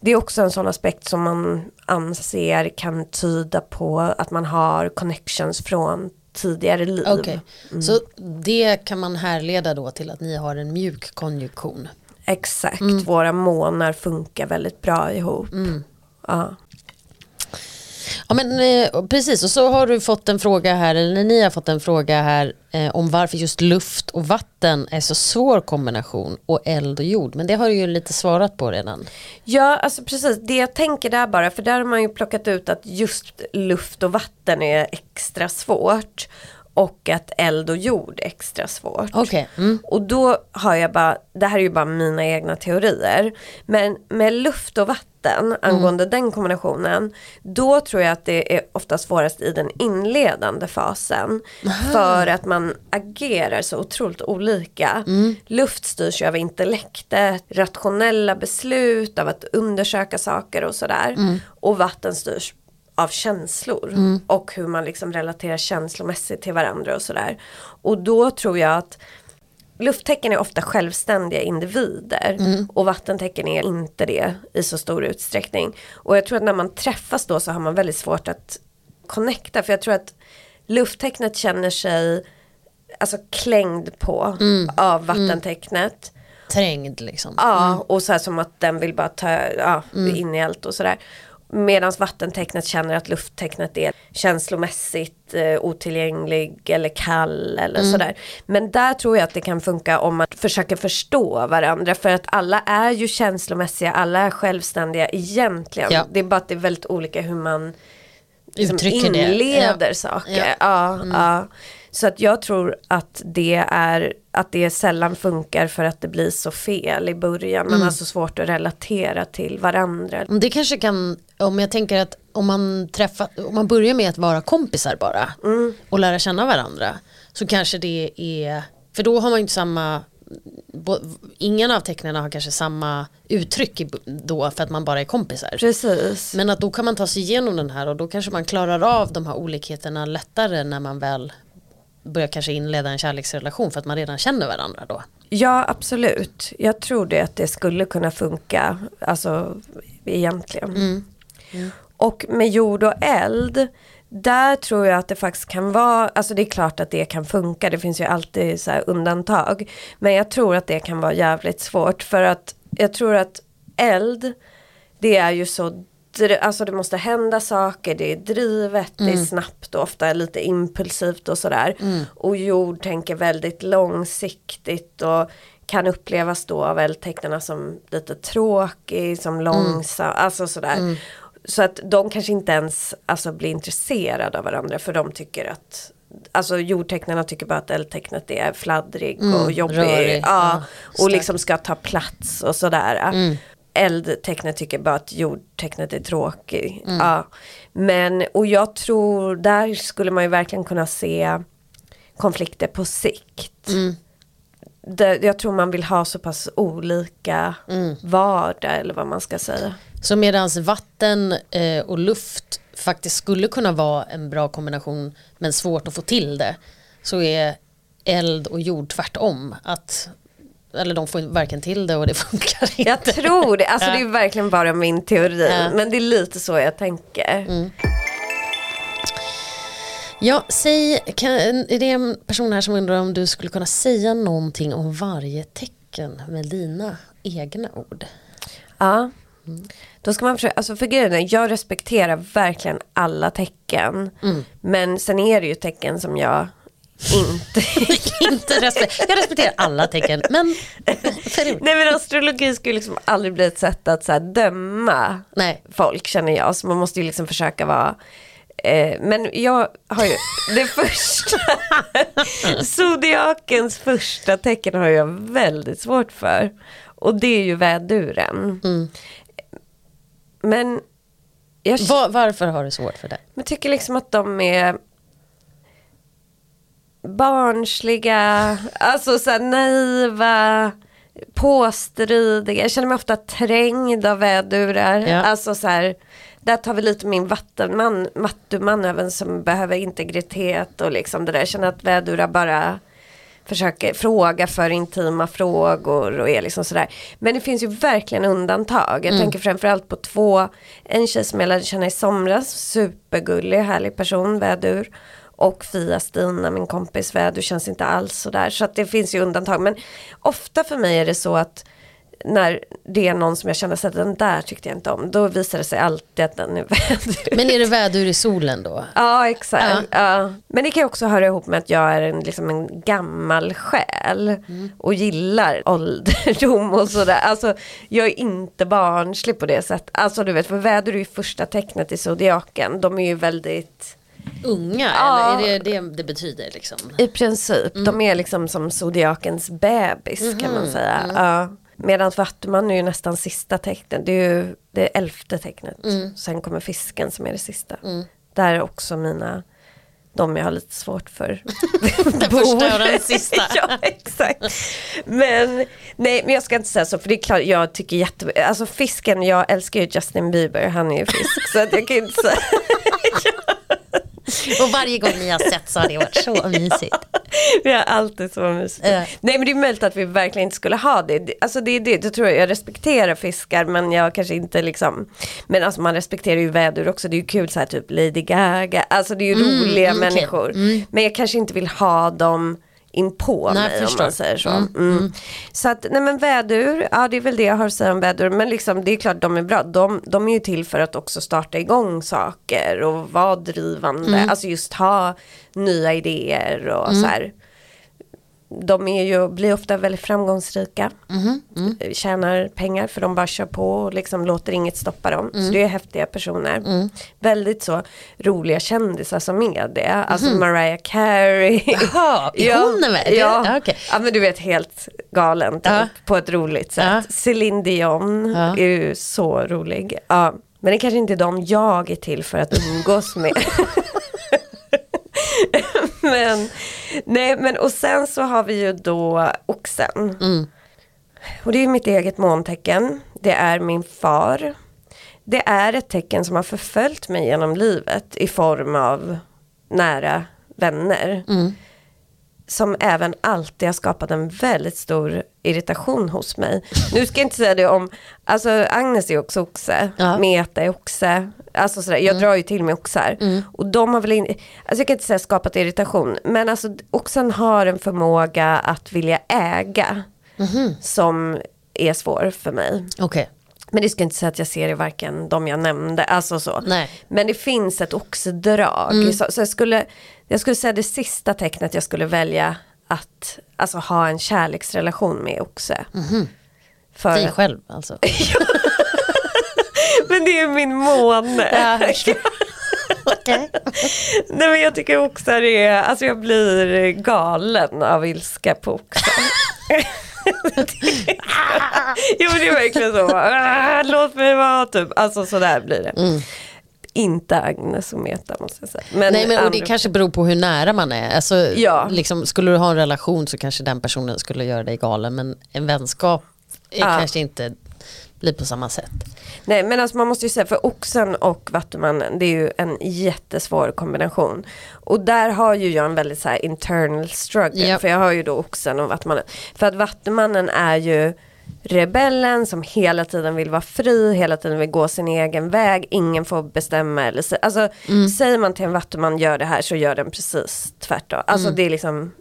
Det är också en sån aspekt som man anser kan tyda på att man har connections från tidigare liv. Okej, så det kan man härleda då till att ni har en mjuk konjunktion. Exakt, Mm. våra månar funkar väldigt bra ihop. Ja. Ja men eh, precis och så har du fått en fråga här, eller ni har fått en fråga här eh, om varför just luft och vatten är så svår kombination och eld och jord. Men det har du ju lite svarat på redan. Ja, alltså precis. Det jag tänker där bara, för där har man ju plockat ut att just luft och vatten är extra svårt. Och att eld och jord är extra svårt. Okej, mm. Och då har jag bara, det här är ju bara mina egna teorier. Men med luft och vatten angående den kombinationen. Då tror jag att det är ofta svårast i den inledande fasen. För att man agerar så otroligt olika. Luft styrs ju av intellektet, rationella beslut, av att undersöka saker och sådär. Och vatten styrs av känslor och hur man liksom relaterar känslomässigt till varandra och sådär. Och då tror jag att lufttecken är ofta självständiga individer och vattentecken är inte det i så stor utsträckning. Och jag tror att när man träffas då så har man väldigt svårt att connecta för jag tror att lufttecknet känner sig alltså klängd på av vattentecknet. trängd liksom. Ja, och så här som att den vill bara ta ja, in i allt och sådär. Medan vattentecknet känner att lufttecknet är känslomässigt eh, otillgänglig eller kall eller sådär. Men där tror jag att det kan funka om man försöker förstå varandra. För att alla är ju känslomässiga, alla är självständiga egentligen. Ja. Det är bara att det är väldigt olika hur man liksom Uttrycker det. inleder Ja. saker. Ja. Mm. Ja, ja. Så att jag tror att det är att det sällan funkar för att det blir så fel i början. Mm. Man har så svårt att relatera till varandra. Det kanske kan, om jag tänker att om man träffar, om man börjar med att vara kompisar bara och lära känna varandra så kanske det är, för då har man ju inte samma, ingen av tecknen har kanske samma uttryck då för att man bara är kompisar. Precis. Men att då kan man ta sig igenom den här och då kanske man klarar av de här olikheterna lättare när man väl börjar kanske inleda en kärleksrelation för att man redan känner varandra då. Ja, absolut. Jag tror det att det skulle kunna funka. Alltså egentligen. Mm. Och med jord och eld. Där tror jag att det faktiskt kan vara, alltså det är klart att det kan funka, det finns ju alltid så här undantag. Men jag tror att det kan vara jävligt svårt för att jag tror att eld, det är ju så, alltså det måste hända saker, det är drivet, det är snabbt och ofta lite impulsivt och sådär. Och jord tänker väldigt långsiktigt och kan upplevas då av eldtecknarna som lite tråkig, som långsam, alltså sådär. Så att de kanske inte ens alltså, blir intresserade av varandra för de tycker att Alltså jordtecknarna tycker bara att eldtecknet är fladdrig och jobbig. rörig, ja, ja, och liksom ska ta plats och sådär. Eldtecknet tycker bara att jordtecknet är tråkig. Ja. Men, och jag tror, där skulle man ju verkligen kunna se konflikter på sikt. Det, jag tror man vill ha så pass olika vardag eller vad man ska säga. Så medans vatten eh, och luft faktiskt skulle kunna vara en bra kombination men svårt att få till det så är eld och jord tvärtom. Att, eller de får varken till det och det [laughs] funkar inte. Jag tror det, alltså det är verkligen bara min teori. Ja. Men det är lite så jag tänker. Ja, säg, kan, är det en person här som undrar om du skulle kunna säga någonting om varje tecken med dina egna ord? Ja. Då ska man försöka, alltså för grejen är, jag respekterar verkligen alla tecken. Men sen är det ju tecken som jag inte... [laughs] inte respe- jag respekterar alla tecken men [laughs] Nej men astrologi skulle liksom aldrig bli ett sätt att så döma nej. folk känner jag. Så man måste ju liksom försöka vara eh, men jag har ju det första [laughs] Zodiakens första tecken har jag väldigt svårt för. Och det är ju väduren. Men jag Va- varför har du svårt för det? men tycker liksom att de är barnsliga, alltså så här naiva, påstridiga. Jag känner mig ofta trängd av vädurar. Ja. Alltså så här, där tar vi lite min vattenman, mattuman även som behöver integritet och liksom det där. Jag känner att vädurar bara försöker fråga för intima frågor och är liksom sådär. Men det finns ju verkligen undantag. Jag tänker framförallt på två, en tjej som jag lärde känna i somras, supergullig, härlig person, vädur. Och Fia-Stina, min kompis, vädur känns inte alls sådär. Så att det finns ju undantag. Men ofta för mig är det så att när det är någon som jag känner att den där tyckte jag inte om, då visar det sig alltid att den är [laughs] vädur. Men är det vädur i solen då? Ja, exakt. Ja. Men det kan också höra ihop med att jag är en, liksom en gammal själ Mm. och gillar [laughs] ålderdom och sådär. Alltså, jag är inte barnslig på det sättet. Alltså du vet, för väder är ju första tecknet i zodiaken. De är ju väldigt, Unga, Ja. eller är det det det betyder liksom? i princip, Mm. de är liksom som zodiakens bebis kan Mhm. man säga. Mm. Ja. Medan vattuman är ju nästan sista tecknet, det är ju det elfte tecknet. Mm. Sen kommer fisken som är det sista. Där är också mina, de jag har lite svårt för. [laughs] Den första och den sista. [laughs] ja, exakt. Men, nej, men jag ska inte säga så, för det är klart, jag tycker jätte... Alltså fisken, jag älskar ju Justin Bieber, han är ju fisk. så att jag kan inte säga... [laughs] [laughs] Och varje gång ni har sett så har det varit så [laughs] mysigt. Vi har alltid så mysigt. Ja. Nej men det är möjligt att vi verkligen inte skulle ha det. Alltså det är det, det tror jag, jag respekterar fiskar men jag kanske inte liksom Men alltså man respekterar ju vädur också, det är ju kul så här typ Lady Gaga, alltså det är ju roliga mm, okej. människor. Men jag kanske inte vill ha dem inpå Nej, mig om man säger så. Mm. Så att, nej men vädur, ja det är väl det jag har att säga om vädur. Men liksom det är klart de är bra. De, de är ju till för att också starta igång saker och vara drivande. Alltså just ha nya idéer och så här. De är ju, blir ofta väldigt framgångsrika. Tjänar pengar för de bara kör på och liksom låter inget stoppa dem. Så det är häftiga personer. Väldigt så roliga kändisar som är det. Alltså Mariah Carey. Jaha, [laughs] är hon med? Det- Ja. ja, okej. ja men du vet helt galen typ, Ja. på ett roligt sätt. Ja. Céline Dion Ja. är ju så rolig. Ja. Men det kanske inte är de jag är till för att umgås med. [laughs] [laughs] men, nej, men och sen så har vi ju då oxen. Mm. Och det är mitt eget måntecken. Det är min far. Det är ett tecken som har förföljt mig genom livet i form av nära vänner. Mm. Som även alltid har skapat en väldigt stor irritation hos mig. Nu ska jag inte säga det om, alltså Agnes är också oxe, Ja. Meta är oxe, alltså sådär, jag drar ju till med oxar. Och de har väl in, alltså jag kan inte säga skapat irritation, men alltså oxen har en förmåga att vilja äga som är svår för mig. Okej. Men det ska inte säga att jag ser i varken de jag nämnde, alltså så. Nej. Men det finns ett oxdrag. Så, så jag, skulle, jag skulle säga det sista tecknet jag skulle välja att alltså, ha en kärleksrelation med oxe. För, Dig själv alltså. [laughs] men det är min måne. [laughs] Nej men jag tycker oxar är, alltså jag blir galen av ilska på oxar. [laughs] jo men det är verkligen så, "Ah, låt mig vara typ, alltså sådär blir det. Inte Agnes och Meta måste jag säga. Men Nej men och det kanske beror på hur nära man är. Alltså, Ja. liksom, skulle du ha en relation så kanske den personen skulle göra dig galen men en vänskap är Ja. kanske inte blir på samma sätt. Nej men alltså man måste ju säga för oxen och vattumannen det är ju en jättesvår kombination. Och där har ju jag en väldigt så internal struggle Ja. för jag har ju då oxen och vattumannen. För att vattumannen är ju rebellen som hela tiden vill vara fri, hela tiden vill gå sin egen väg, ingen får bestämma eller så. Alltså säger man till en vattuman gör det här så gör den precis tvärtom. Alltså det är liksom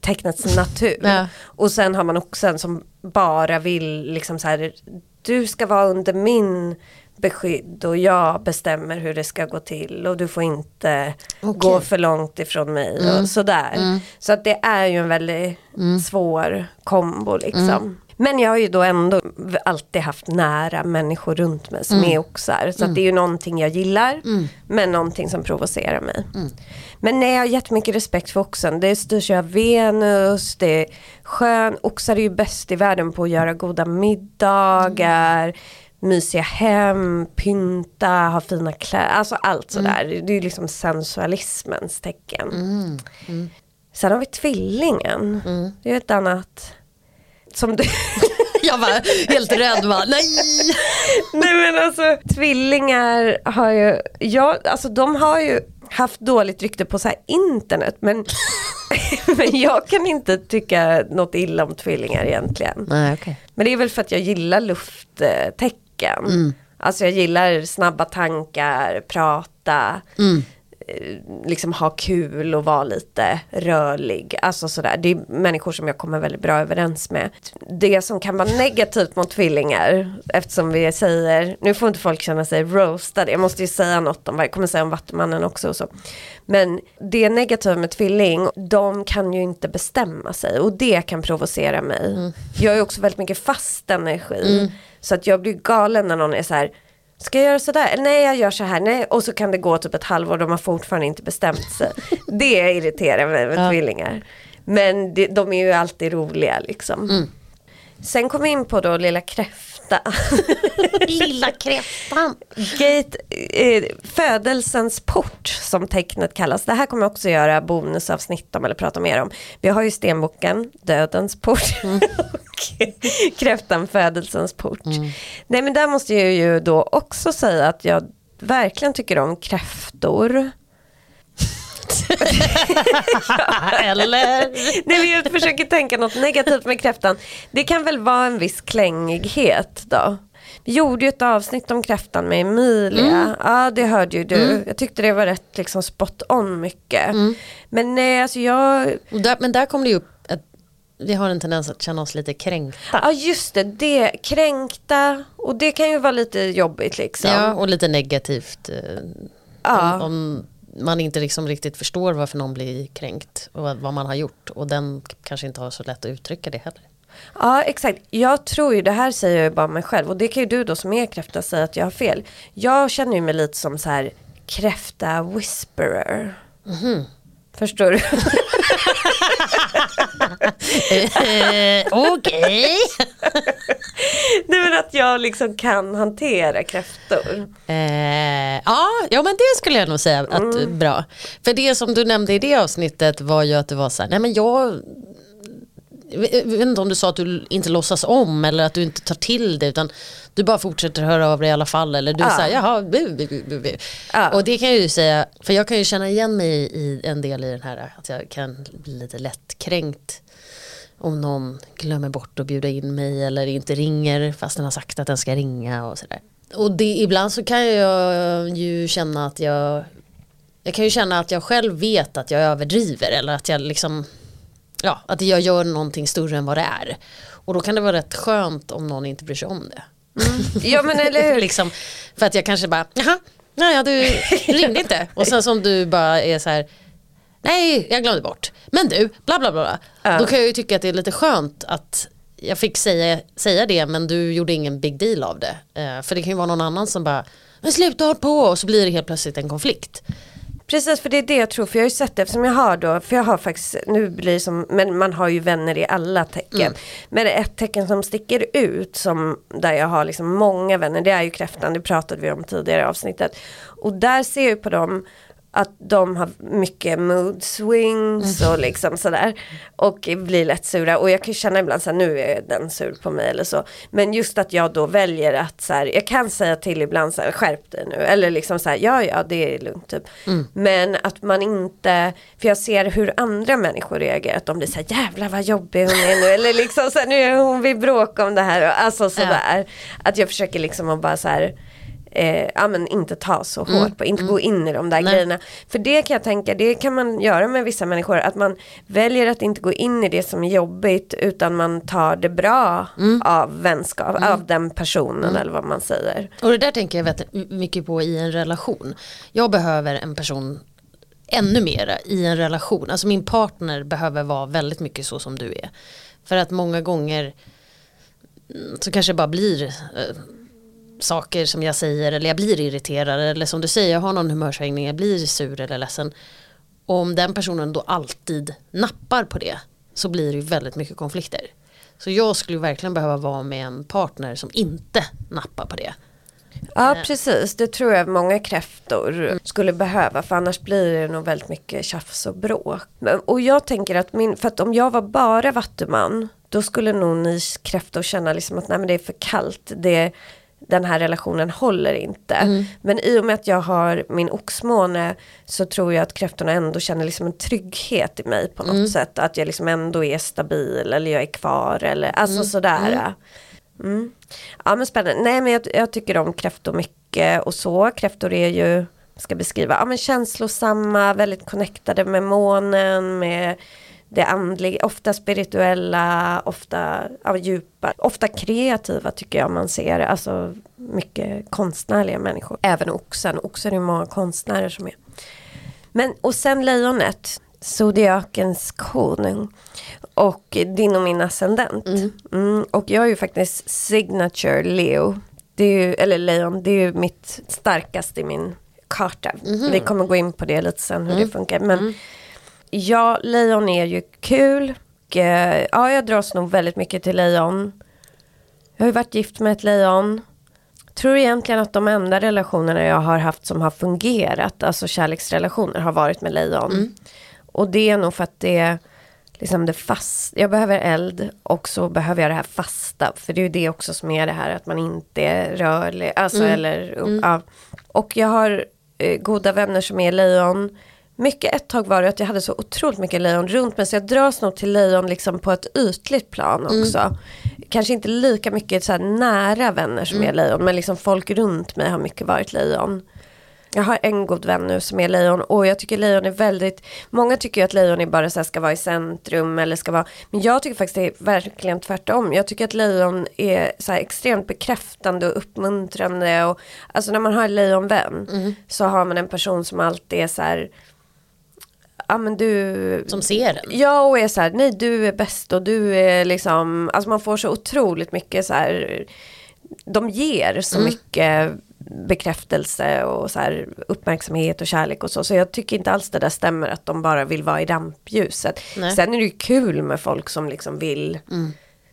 tecknets natur. Ja. Och sen har man oxen som bara vill liksom så här, du ska vara under min beskydd och jag bestämmer hur det ska gå till och du får inte Okej. gå för långt ifrån mig och sådär. Så att det är ju en väldigt svår kombo liksom. Men jag har ju då ändå alltid haft nära människor runt mig som är oxar. Så att det är ju någonting jag gillar men någonting som provocerar mig. Men nej, jag har jättemycket respekt för oxen. Det styrs ju av Venus, det är skön. Oxar är ju bäst i världen på att göra goda middagar, mysiga hem, pynta, ha fina kläder. Alltså allt sådär. Det är ju liksom sensualismens tecken. Sen har vi tvillingen. Det är ett annat. Som du... [laughs] Jag var helt rädd va? Nej! [laughs] Nej men alltså tvillingar har ju, ja, alltså de har ju haft dåligt rykte på så här internet men [laughs] men jag kan inte tycka något illa om tvillingar egentligen. Nej, okay. Men det är väl för att jag gillar lufttecken. Mm. Alltså jag gillar snabba tankar, prata, Mm. Eh, liksom ha kul och vara lite rörlig. Alltså sådär. Det är människor som jag kommer väldigt bra överens med. Det som kan vara negativt mot tvillingar, eftersom vi säger, nu får inte folk känna sig roastade, jag måste ju säga något om vad jag kommer säga om Vattumannen också och så. Men det negativa med tvilling, de kan ju inte bestämma sig och det kan provocera mig. Jag är också väldigt mycket fast energi. Så att jag blir galen när någon är så här Ska jag göra sådär? Nej jag gör så här. Nej. Och så kan det gå typ ett halvår och de har fortfarande inte bestämt sig. [laughs] det irriterar mig med Ja. tvillingar. Men det, de är ju alltid roliga liksom. Mm. Sen kom vi in på då Lilla Kräfta. [laughs] Lilla kräftan. Gate, eh, födelsens port som tecknet kallas. Det här kommer jag också göra bonusavsnitt om eller prata mer om. Vi har ju stenboken, dödens port [laughs] och kräftan, födelsens port. Nej men där måste jag ju då också säga att jag verkligen tycker om kräftor. [laughs] Eller? Nej men jag försöker tänka något negativt med kräftan. Det kan väl vara en viss klängighet då. Vi gjorde ju ett avsnitt om kräftan med Emilia. Ja det hörde ju du. Jag tyckte det var rätt liksom spot on mycket. Men nej alltså jag, där, men där kom det ju upp att vi har en tendens att känna oss lite kränkta. ja just det, det kränkta och det kan ju vara lite jobbigt liksom. Ja, och lite negativt. eh, Ja. Om, om man inte liksom riktigt förstår varför någon blir kränkt och vad, man har gjort. Och den kanske inte har så lätt att uttrycka det heller. Ja exakt, jag tror ju det här säger jag ju bara mig själv och det kan ju du då som är kräfta säga att jag har fel. Jag känner ju mig lite som så här kräfta whisperer. Förstår du? [laughs] Eh, Okej. Nej men att jag liksom kan hantera kräftor. Eh, ja, ja men det skulle jag nog säga att bra. För det som du nämnde i det avsnittet var ju att du var så här, nej men jag jag vet inte om du sa att du inte låtsas om eller att du inte tar till det utan du bara fortsätter höra av dig i alla fall eller du Ja. säger jaha bu, bu, bu, bu. Ja. Och det kan jag ju säga, för jag kan ju känna igen mig i en del i den här att jag kan bli lite lättkränkt om någon glömmer bort att bjuda in mig eller inte ringer fast den har sagt att den ska ringa och sådär. Och det, ibland så kan jag ju känna att jag jag kan ju känna att jag själv vet att jag överdriver eller att jag liksom ja, att jag gör någonting större än vad det är. Och då kan det vara rätt skönt om någon inte bryr sig om det. Ja men eller hur. liksom, för att jag kanske bara, jaha, nej, ja, du ringde inte. Och sen som du bara är så här, nej jag glömde bort. Men du, bla bla bla. Ja. Då kan jag ju tycka att det är lite skönt att jag fick säga, säga det men du gjorde ingen big deal av det. Eh, för det kan ju vara någon annan som bara, men sluta håll på och så blir det helt plötsligt en konflikt. Precis för det är det jag tror, för jag har ju sett det eftersom jag har då, för jag har faktiskt, nu blir det som, men man har ju vänner i alla tecken. Men ett tecken som sticker ut som där jag har liksom många vänner, det är ju kräftan, det pratade vi om tidigare i avsnittet. Och där ser jag på dem att de har mycket mood swings och liksom sådär. Och blir lätt sura. Och jag kan ju känna ibland så här, nu är den sur på mig eller så. Men just att jag då väljer att så här, jag kan säga till ibland så här, skärp dig nu. Eller liksom så här, ja ja det är lugnt typ. Men att man inte, för jag ser hur andra människor reagerar. Att de blir så här, jävlar vad jobbig hon är nu. Eller liksom så här, nu är hon vill bråka om det här. Och, alltså sådär. Att jag försöker liksom att bara så här eh, ja, men inte ta så hårt på, inte gå in i de där Nej. grejerna. För det kan jag tänka, det kan man göra med vissa människor, att man väljer att inte gå in i det som är jobbigt utan man tar det bra av vänskap, av den personen eller vad man säger. Och det där tänker jag vet, mycket på i en relation. Jag behöver en person ännu mera i en relation. Alltså min partner behöver vara väldigt mycket så som du är. För att många gånger mm, så kanske det bara blir eh, saker som jag säger eller jag blir irriterad eller som du säger jag har någon humörsvängning, jag blir sur eller ledsen. Och om den personen då alltid nappar på det så blir det ju väldigt mycket konflikter. Så jag skulle verkligen behöva vara med en partner som inte nappar på det. Ja precis, det tror jag många kräftor skulle behöva för annars blir det nog väldigt mycket tjafs och bråk. Och jag tänker att min, för att om jag var bara vattuman då skulle nog ni kräftor känna liksom att nej men det är för kallt. Det, den här relationen håller inte. Men i och med att jag har min oxmåne så tror jag att kräftorna ändå känner liksom en trygghet i mig på något sätt. Att jag liksom ändå är stabil eller jag är kvar eller alltså sådär. Mm. Ja men spännande. Nej men jag, jag tycker om kräftor mycket och så. Kräftor är ju, ska beskriva, ja men känslosamma, väldigt connectade med månen, med det andliga, ofta spirituella, ofta ja, djupa, ofta kreativa tycker jag man ser. Alltså mycket konstnärliga människor. Även oxen, oxen är ju många konstnärer som är. Men och sen lejonet, zodiakens konung. Och din och min ascendent. Mm. och jag är ju faktiskt signature Leo. Det är ju, eller lejon, det är ju mitt starkaste i min karta. Vi kommer gå in på det lite sen hur det funkar. Men ja, lejon är ju kul. Och, eh, ja, jag dras nog väldigt mycket till lejon. Jag har ju varit gift med ett lejon. Tror egentligen att de enda relationerna jag har haft som har fungerat, alltså kärleksrelationer, har varit med lejon. Och det är nog för att det är liksom det fast, jag behöver eld och så behöver jag det här fasta. För det är ju det också som är det här att man inte är rörlig. Alltså eller, ja. Och jag har eh, goda vänner som är lejon. Mycket ett tag var det att jag hade så otroligt mycket lejon runt mig så jag dras nog till lejon liksom på ett ytligt plan också. Kanske inte lika mycket så nära vänner som är lejon men liksom folk runt mig har mycket varit lejon. Jag har en god vän nu som är lejon och jag tycker lejon är väldigt, många tycker att lejon är bara så här ska vara i centrum eller ska vara, men jag tycker faktiskt det är verkligen tvärtom. Jag tycker att lejon är så här extremt bekräftande och uppmuntrande och alltså när man har en lejonvän så har man en person som alltid är så här ja men du Som ser den. Ja och är så här, nej du är bäst och du är liksom, alltså man får så otroligt mycket så här, de ger så mycket bekräftelse och så här uppmärksamhet och kärlek och så. Så jag tycker inte alls det där stämmer att de bara vill vara i rampljuset. Nej. Sen är det ju kul med folk som liksom vill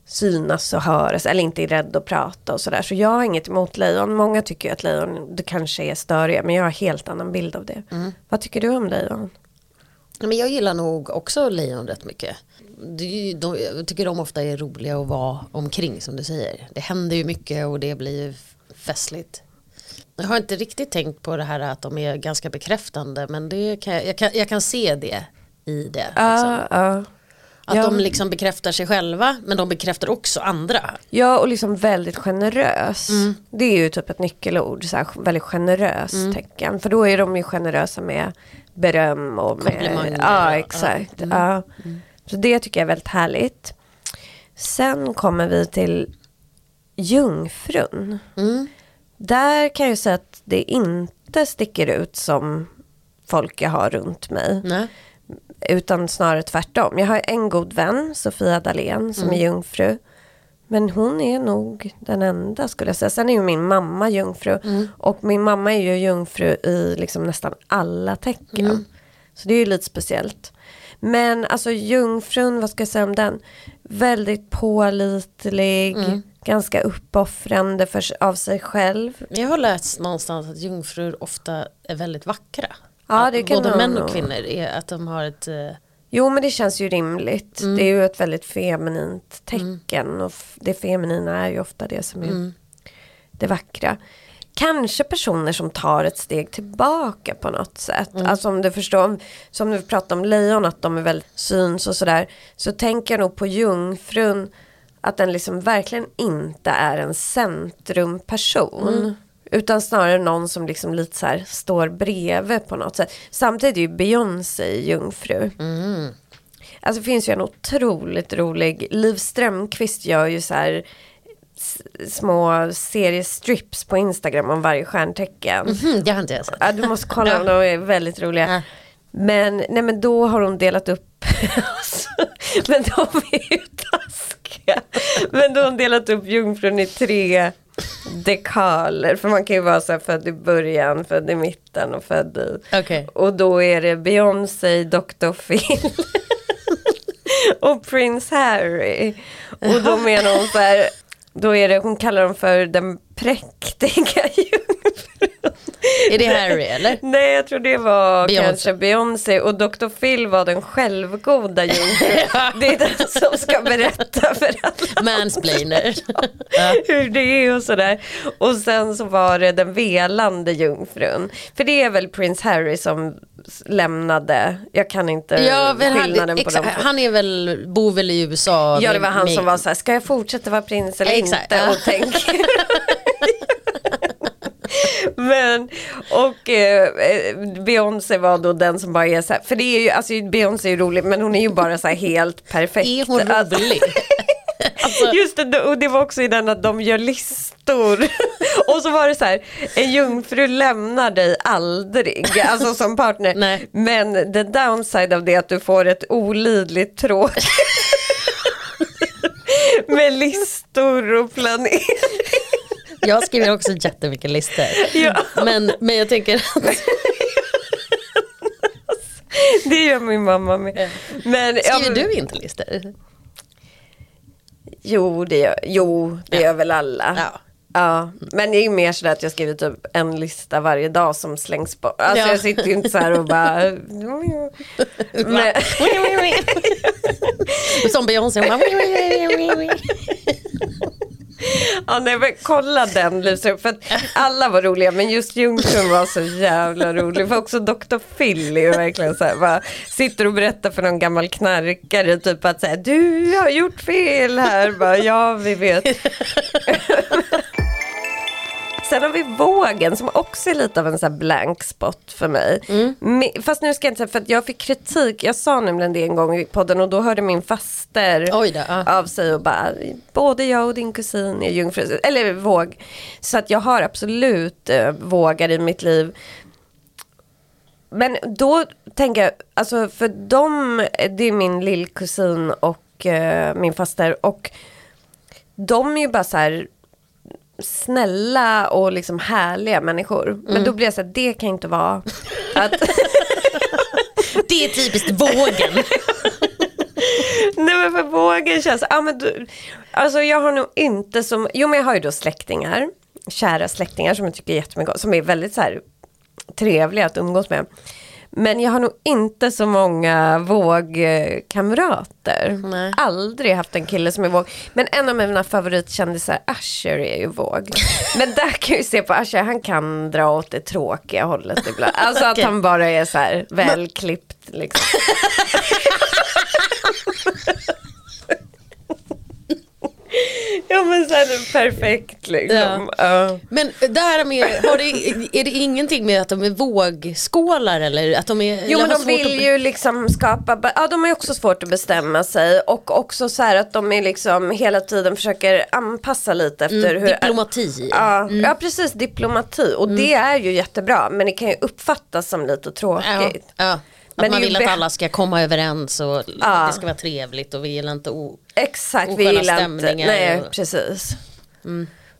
synas och höras eller inte är rädd att prata och sådär. Så jag har inget emot lejon. Många tycker ju att lejon det kanske är störiga men jag har helt annan bild av det. Vad tycker du om lejon? Men jag gillar nog också lejon rätt mycket. Ju, de, jag tycker de ofta är roliga att vara omkring som du säger. Det händer ju mycket och det blir festligt. Jag har inte riktigt tänkt på det här att de är ganska bekräftande men det kan, jag, jag, kan, jag kan se det i det. Liksom. Ja, ja. Att ja. de liksom bekräftar sig själva men de bekräftar också andra. Ja och liksom väldigt generös. Det är ju typ ett nyckelord, så här, väldigt generös tecken. För då är de ju generösa med beröm och med... Ja exakt. Ja. Så det tycker jag är väldigt härligt. Sen kommer vi till jungfrun. Mm. Där kan jag säga att det inte sticker ut som folk jag har runt mig. Nej. Utan snarare tvärtom. Jag har en god vän, Sofia Dalén, som är jungfru. Men hon är nog den enda skulle jag säga. Sen är ju min mamma jungfru. Och min mamma är ju jungfru i liksom nästan alla tecken. Så det är ju lite speciellt. Men alltså jungfrun, vad ska jag säga om den? Väldigt pålitlig, ganska uppoffrande för, av sig själv. Jag har läst någonstans att jungfrur ofta är väldigt vackra. Ja, det kan Både män och kvinnor är att de har ett eh, Jo men det känns ju rimligt. Det är ju ett väldigt feminint tecken och f- det feminina är ju ofta det som är det vackra. Kanske personer som tar ett steg tillbaka på något sätt. Alltså om du förstår, som du pratar om lejon att de är väldigt syns och sådär. Så tänker jag nog på jungfrun att den liksom verkligen inte är en centrumperson. Utan snarare någon som liksom lite så här står bredvid på något sätt. Samtidigt är ju Beyoncé jungfru. Alltså det finns ju en otroligt rolig, Liv Strömquist gör ju så här små seriestrips på Instagram om varje stjärntecken. hmm, det har inte jag sett. Ja, du måste kolla de är väldigt roliga. Men, nej, men då har hon delat upp, men de är ju taskiga. Men då har hon delat upp jungfrun i tre dekaler. För man kan ju vara så här född i början, född i mitten och född i. Okej. Och då är det Beyoncé, Dr. Phil [laughs] och Prince Harry. Och då menar hon så här, då är det, hon kallar dem för den präktiga [laughs] jungfrun. Är det Harry eller? Nej jag tror det var Beyoncé. kanske Beyoncé och Dr. Phil var den självgoda jungfrun. [laughs] Det är den som ska berätta för alla Mansplainer. [laughs] hur det är och sådär. Och sen så var det den velande jungfrun. För det är väl prins Harry som lämnade, jag kan inte Ja, men han, skillnaden på dem. han är väl, bor väl i USA. Ja det var han med- som var så här, ska jag fortsätta vara prins eller Exakt, inte? ja. Och tänk. Men, och eh, eh, Beyoncé var då den som bara är så här, för det är ju, alltså Beyoncé är ju rolig men hon är ju bara så här helt perfekt. Är hon Alltså, rolig? [laughs] Alltså, Just det, och det var också i den att de gör listor. [laughs] Och så var det så här, en jungfru lämnar dig aldrig, alltså som partner. [laughs] Nej. Men the downside av det är att du får ett olidligt tråk. Med listor och planering. Jag skriver också jättemycket listor. Ja. Men, men jag tänker att Det gör min mamma med. Men, ja, skriver men- du inte listor? Jo, det gör, jo, det gör väl alla. Ja. Ja, men det är ju mer sådär att jag skriver typ en lista varje dag som slängs bort. Alltså Ja. jag sitter ju inte så här och bara... Men, Som Beyoncé. [laughs] hon bara- ja, nej, men kolla den livsstilen, för att alla var roliga men just Jungfrun var så jävla rolig. För också Dr. Phil är ju verkligen så här, bara, sitter och berättar för någon gammal knarkare typ att säga du har gjort fel här. Bara, ja, vi vet. [laughs] Sen har vi vågen som också är lite av en sån här blank spot för mig. Me- Fast nu ska jag inte säga, för att jag fick kritik, jag sa nämligen det en gång i podden och då hörde min faster då, ja. av sig och bara, både jag och din kusin är jungfru, eller våg. Så att jag har absolut eh, vågar i mitt liv. Men då tänker jag, alltså för dem, det är min lillkusin och eh, min faster och de är ju bara så här snälla och liksom härliga människor. Men då blir jag så här, det kan inte vara att [laughs] Det är typiskt vågen. [laughs] Nej men för vågen känns, ja men du, alltså jag har nog inte som, jo men jag har ju då släktingar, kära släktingar som jag tycker jättemycket om, som är väldigt så här trevliga att umgås med. Men jag har nog inte så många vågkamrater. Nej. Aldrig haft en kille som är våg. Men en av mina favoritkändisar, Usher, är ju våg. Men där kan jag ju se på Usher, han kan dra åt det tråkiga hållet ibland. Alltså att Okej. han bara är så här välklippt liksom. [laughs] Ja men så här perfekt liksom. Ja. Men det här med, har det, är det ingenting med att de är vågskålar eller att de är... Jo men de vill ju liksom skapa, ja de har ju också svårt att bestämma sig och också så här att de är liksom hela tiden försöker anpassa lite efter hur Diplomati. Ja, ja precis, diplomati och det är ju jättebra men det kan ju uppfattas som lite Ja, tråkigt. ja. Men man det är vill att alla ska komma överens och Ja. det ska vara trevligt och vi gillar inte o... Exakt, vi gillar inte, stämningar nej och- precis.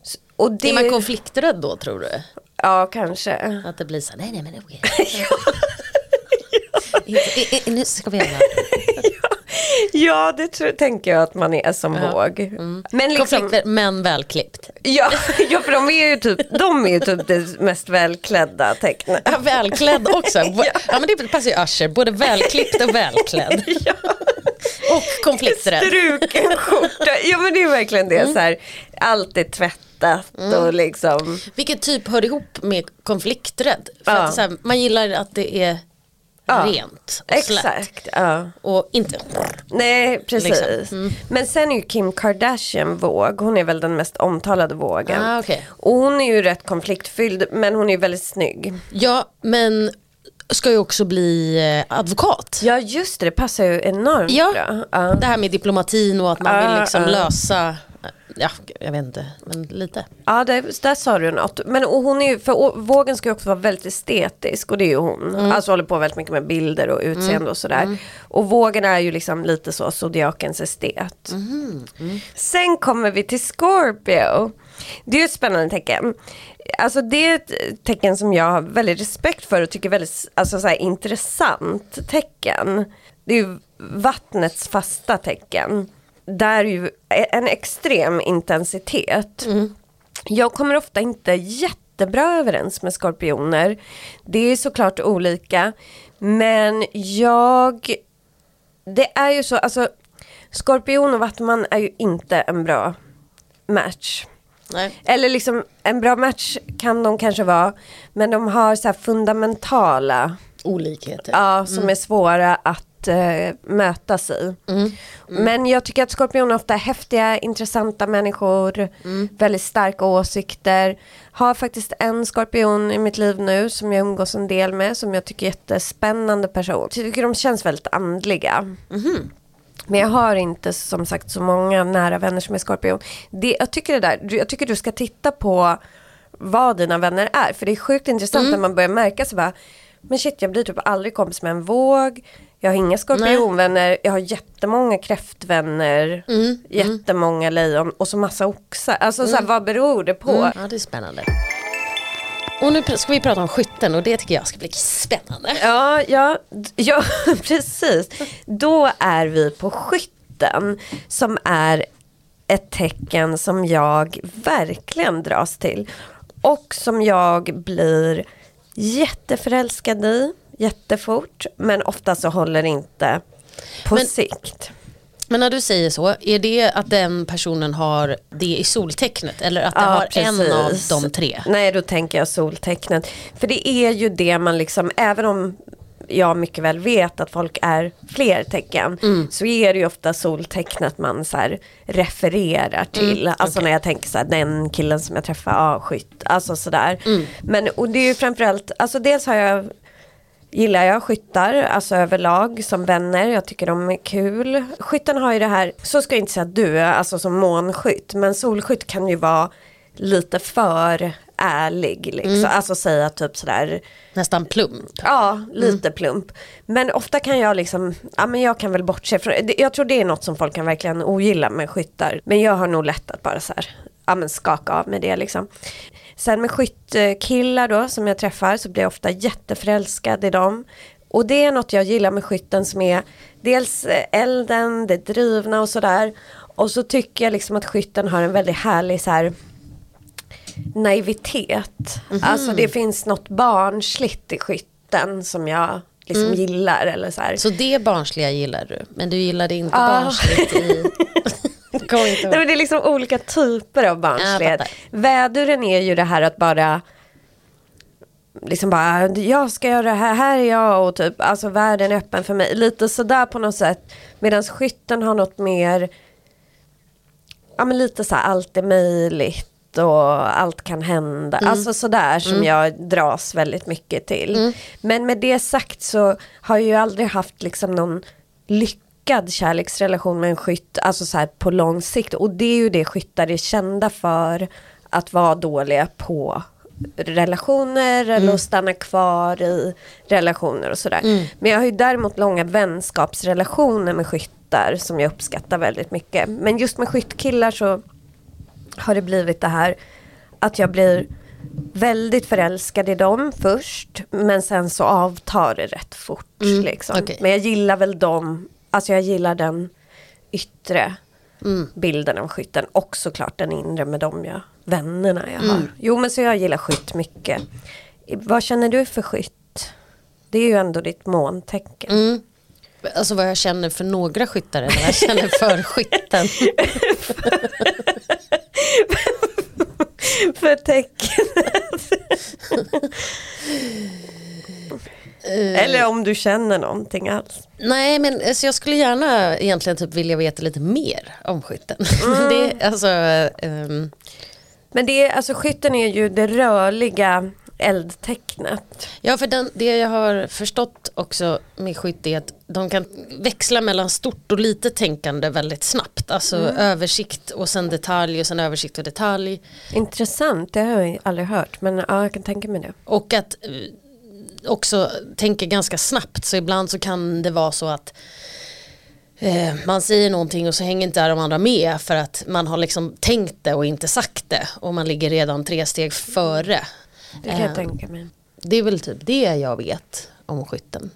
S- Och det, Är man konflikträdd då tror du? ja kanske. Att det blir så nej nej men okej. [laughs] [laughs] Inte- i- i- Nu ska vi alla. [laughs] Ja [laughs] det tror, tänker jag att man är som Ja. våg. Men liksom, Konflikträdd men välklippt. ja, [laughs] ja för de är ju typ, de är ju typ det mest välklädda tecknet. Ja, välklädd också. [laughs] ja. men det passar ju Usher, både välklippt och välklädd. Och konflikträdd. Struken skjorta, ja men det är verkligen det så här, allt är tvättat och liksom. Vilken typ hör ihop med konflikträdd? För Ja. att så här, man gillar att det är Ja. rent och. Exakt, ja. Och inte... Nej precis. Liksom. Men sen är ju Kim Kardashian våg, hon är väl den mest omtalade vågen. Ah, okej. Och hon är ju rätt konfliktfylld men hon är ju väldigt snygg. Ja, men ska ju också bli eh, advokat. Ja just det, det passar ju enormt Ja. bra. Ja. Det här med diplomatin och att man Ah, vill liksom ah. lösa, ja jag vet inte, men lite. Ja, det, där sa du något. Men och hon är ju, för vågen ska ju också vara väldigt estetisk och det är ju hon. Mm. Alltså håller på väldigt mycket med bilder och utseende och sådär. Och vågen är ju liksom lite så zodiakens estet. Mm. Sen kommer vi till Scorpio. Det är ju ett spännande tecken. Alltså det är ett tecken som jag har väldigt respekt för och tycker är väldigt alltså, så här, intressant tecken. Det är ju vattnets fasta tecken. Där är ju en extrem intensitet. Jag kommer ofta inte jättebra överens med skorpioner. Det är såklart olika. Men jag, det är ju så, alltså skorpion och vattuman är ju inte en bra match. Nej. Eller liksom en bra match kan de kanske vara. Men de har så här fundamentala, Olikheter. ja, som är svåra att eh, mötas i. Men jag tycker att skorpioner ofta är häftiga, intressanta människor, väldigt starka åsikter. Har faktiskt en skorpion i mitt liv nu som jag umgås en del med, som jag tycker är jättespännande person. Jag tycker de känns väldigt andliga. Men jag har inte som sagt så många nära vänner som är skorpion. Det, jag, tycker det där, jag tycker du ska titta på vad dina vänner är. För det är sjukt intressant när man börjar märka så bara, men shit jag blir typ aldrig kompis med en våg. Jag har inga skorpionvänner, jag har jättemånga kräftvänner, jättemånga lejon och så massa oxar. Alltså så här, vad beror det på? Ja, det är spännande. Och nu ska vi prata om skytten och det tycker jag ska bli spännande. Ja, ja, ja [laughs] precis. Då är vi på skytten som är ett tecken som jag verkligen dras till. Och som jag blir jätteförälskad i jättefort. Men ofta så håller det inte på Men- sikt. Men när du säger så, är det att den personen har det i soltecknet eller att det Ja, har en av precis. de tre? Nej, då tänker jag soltecknet. För det är ju det man liksom, även om jag mycket väl vet att folk är fler tecken, Mm. så är det ju ofta soltecknet man så refererar till. alltså när jag tänker så här, den killen som jag träffade, ja skytt, alltså sådär. Men och det är ju framförallt, alltså dels har jag gillar jag skyttar, alltså överlag som vänner. Jag tycker de är kul. Skytten har ju det här, så ska jag inte säga att du är, alltså som månskytt, men solskytt kan ju vara lite för ärlig. Liksom. Alltså säga typ sådär, Nästan plump. ja lite plump. Men ofta kan jag liksom, ja men jag kan väl bortse från, jag tror det är något som folk kan verkligen ogilla med skyttar. Men jag har nog lätt att bara så här, ja men skaka av med det liksom. Sen med skyttkillar då som jag träffar så blir jag ofta jätteförälskad i dem. Och det är något jag gillar med skytten som är dels elden, det drivna och sådär. Och så tycker jag liksom att skytten har en väldigt härlig så här naivitet. Alltså det finns något barnsligt i skytten som jag liksom gillar eller så här. Så det barnsliga gillar du, men du gillade inte Ja. barnsligt i... [laughs] Kommer inte. Nej, men det är liksom olika typer av barnslighet. Väduren är ju det här att bara liksom bara, jag ska göra det här, här är jag och typ, alltså världen är öppen för mig. Lite sådär på något sätt. Medan skytten har något mer, ja men lite så här, allt är möjligt och allt kan hända. Alltså sådär som jag dras väldigt mycket till. Men med det sagt så har jag ju aldrig haft liksom någon lyckad kärleksrelation med en skytt, alltså så här på lång sikt. Och det är ju det skyttar är kända för, att vara dåliga på relationer eller att stanna kvar i relationer och sådär. Men jag har ju däremot långa vänskapsrelationer med skyttar som jag uppskattar väldigt mycket. Men just med skyttkillar så har det blivit det här att jag blir väldigt förälskad i dem först men sen så avtar det rätt fort. liksom. okej. Men jag gillar väl dem, alltså jag gillar den yttre bilden av skytten och såklart den inre med de jag, vännerna jag har. Jo men så jag gillar skytt mycket. Vad känner du för skytt? Det är ju ändå ditt måntecken. Mm. Alltså vad jag känner för några skyttar eller vad jag känner för [laughs] skytten. för [laughs] tecken. Eller om du känner någonting alls. Nej men alltså, jag skulle gärna egentligen typ vilja veta lite mer om skytten. [laughs] det, alltså, ehm, Men det alltså skytten är ju det rörliga eldtecknet. ja för den, det jag har förstått också med skytt är att de kan växla mellan stort och litet tänkande väldigt snabbt. Alltså översikt och sen detalj och sen översikt och detalj. Intressant, det har jag aldrig hört. Men ja, jag kan tänka mig det. Och att eh, också tänka ganska snabbt så ibland så kan det vara så att eh, man säger någonting och så hänger inte de andra med för att man har liksom tänkt det och inte sagt det och man ligger redan tre steg före. Det kan Eh, jag tänka mig. Det är väl typ det jag vet om skytten.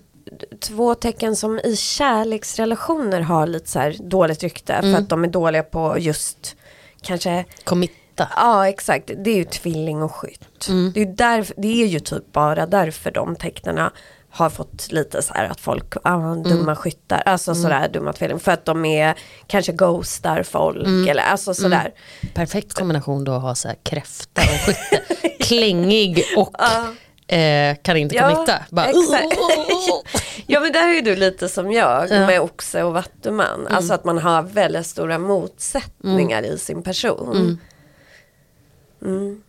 Två tecken som i kärleksrelationer har lite så här dåligt rykte. För att de är dåliga på just kanske Committa. Skytta. Ja exakt, det är ju tvilling och skytt. Mm. Det, är ju därför, det är ju typ bara därför de tecknarna har fått lite så här att folk, ah, Mm. dumma skyttar, alltså sådär dumma tvillingar. För att de är, kanske ghostar folk Mm. eller alltså sådär. Perfekt kombination då att ha så här kräfta och skytte. [laughs] Klängig och eh, kan inte Ja, committa. Bara, exakt. "Oh, oh, oh." Ja men där är ju du lite som jag Ja. Mm. med oxe och vattuman. Alltså att man har väldigt stora motsättningar i sin person. Mm.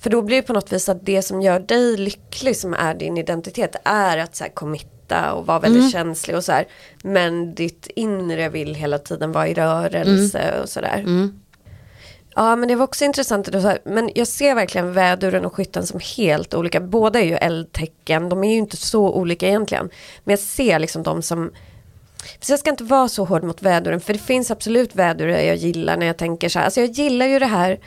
För då blir det på något vis att det som gör dig lycklig som är din identitet är att så här committa och vara väldigt Mm. känslig och så här. Men ditt inre vill hela tiden vara i rörelse och sådär. Mm. Ja men det var också intressant. att du sa- Men jag ser verkligen väduren och skytten som helt olika. Båda är ju eldtecken. De är ju inte så olika egentligen. Men jag ser liksom de som så jag ska inte vara så hård mot väduren. För det finns absolut vädurar jag gillar när jag tänker så här. Alltså jag gillar ju det här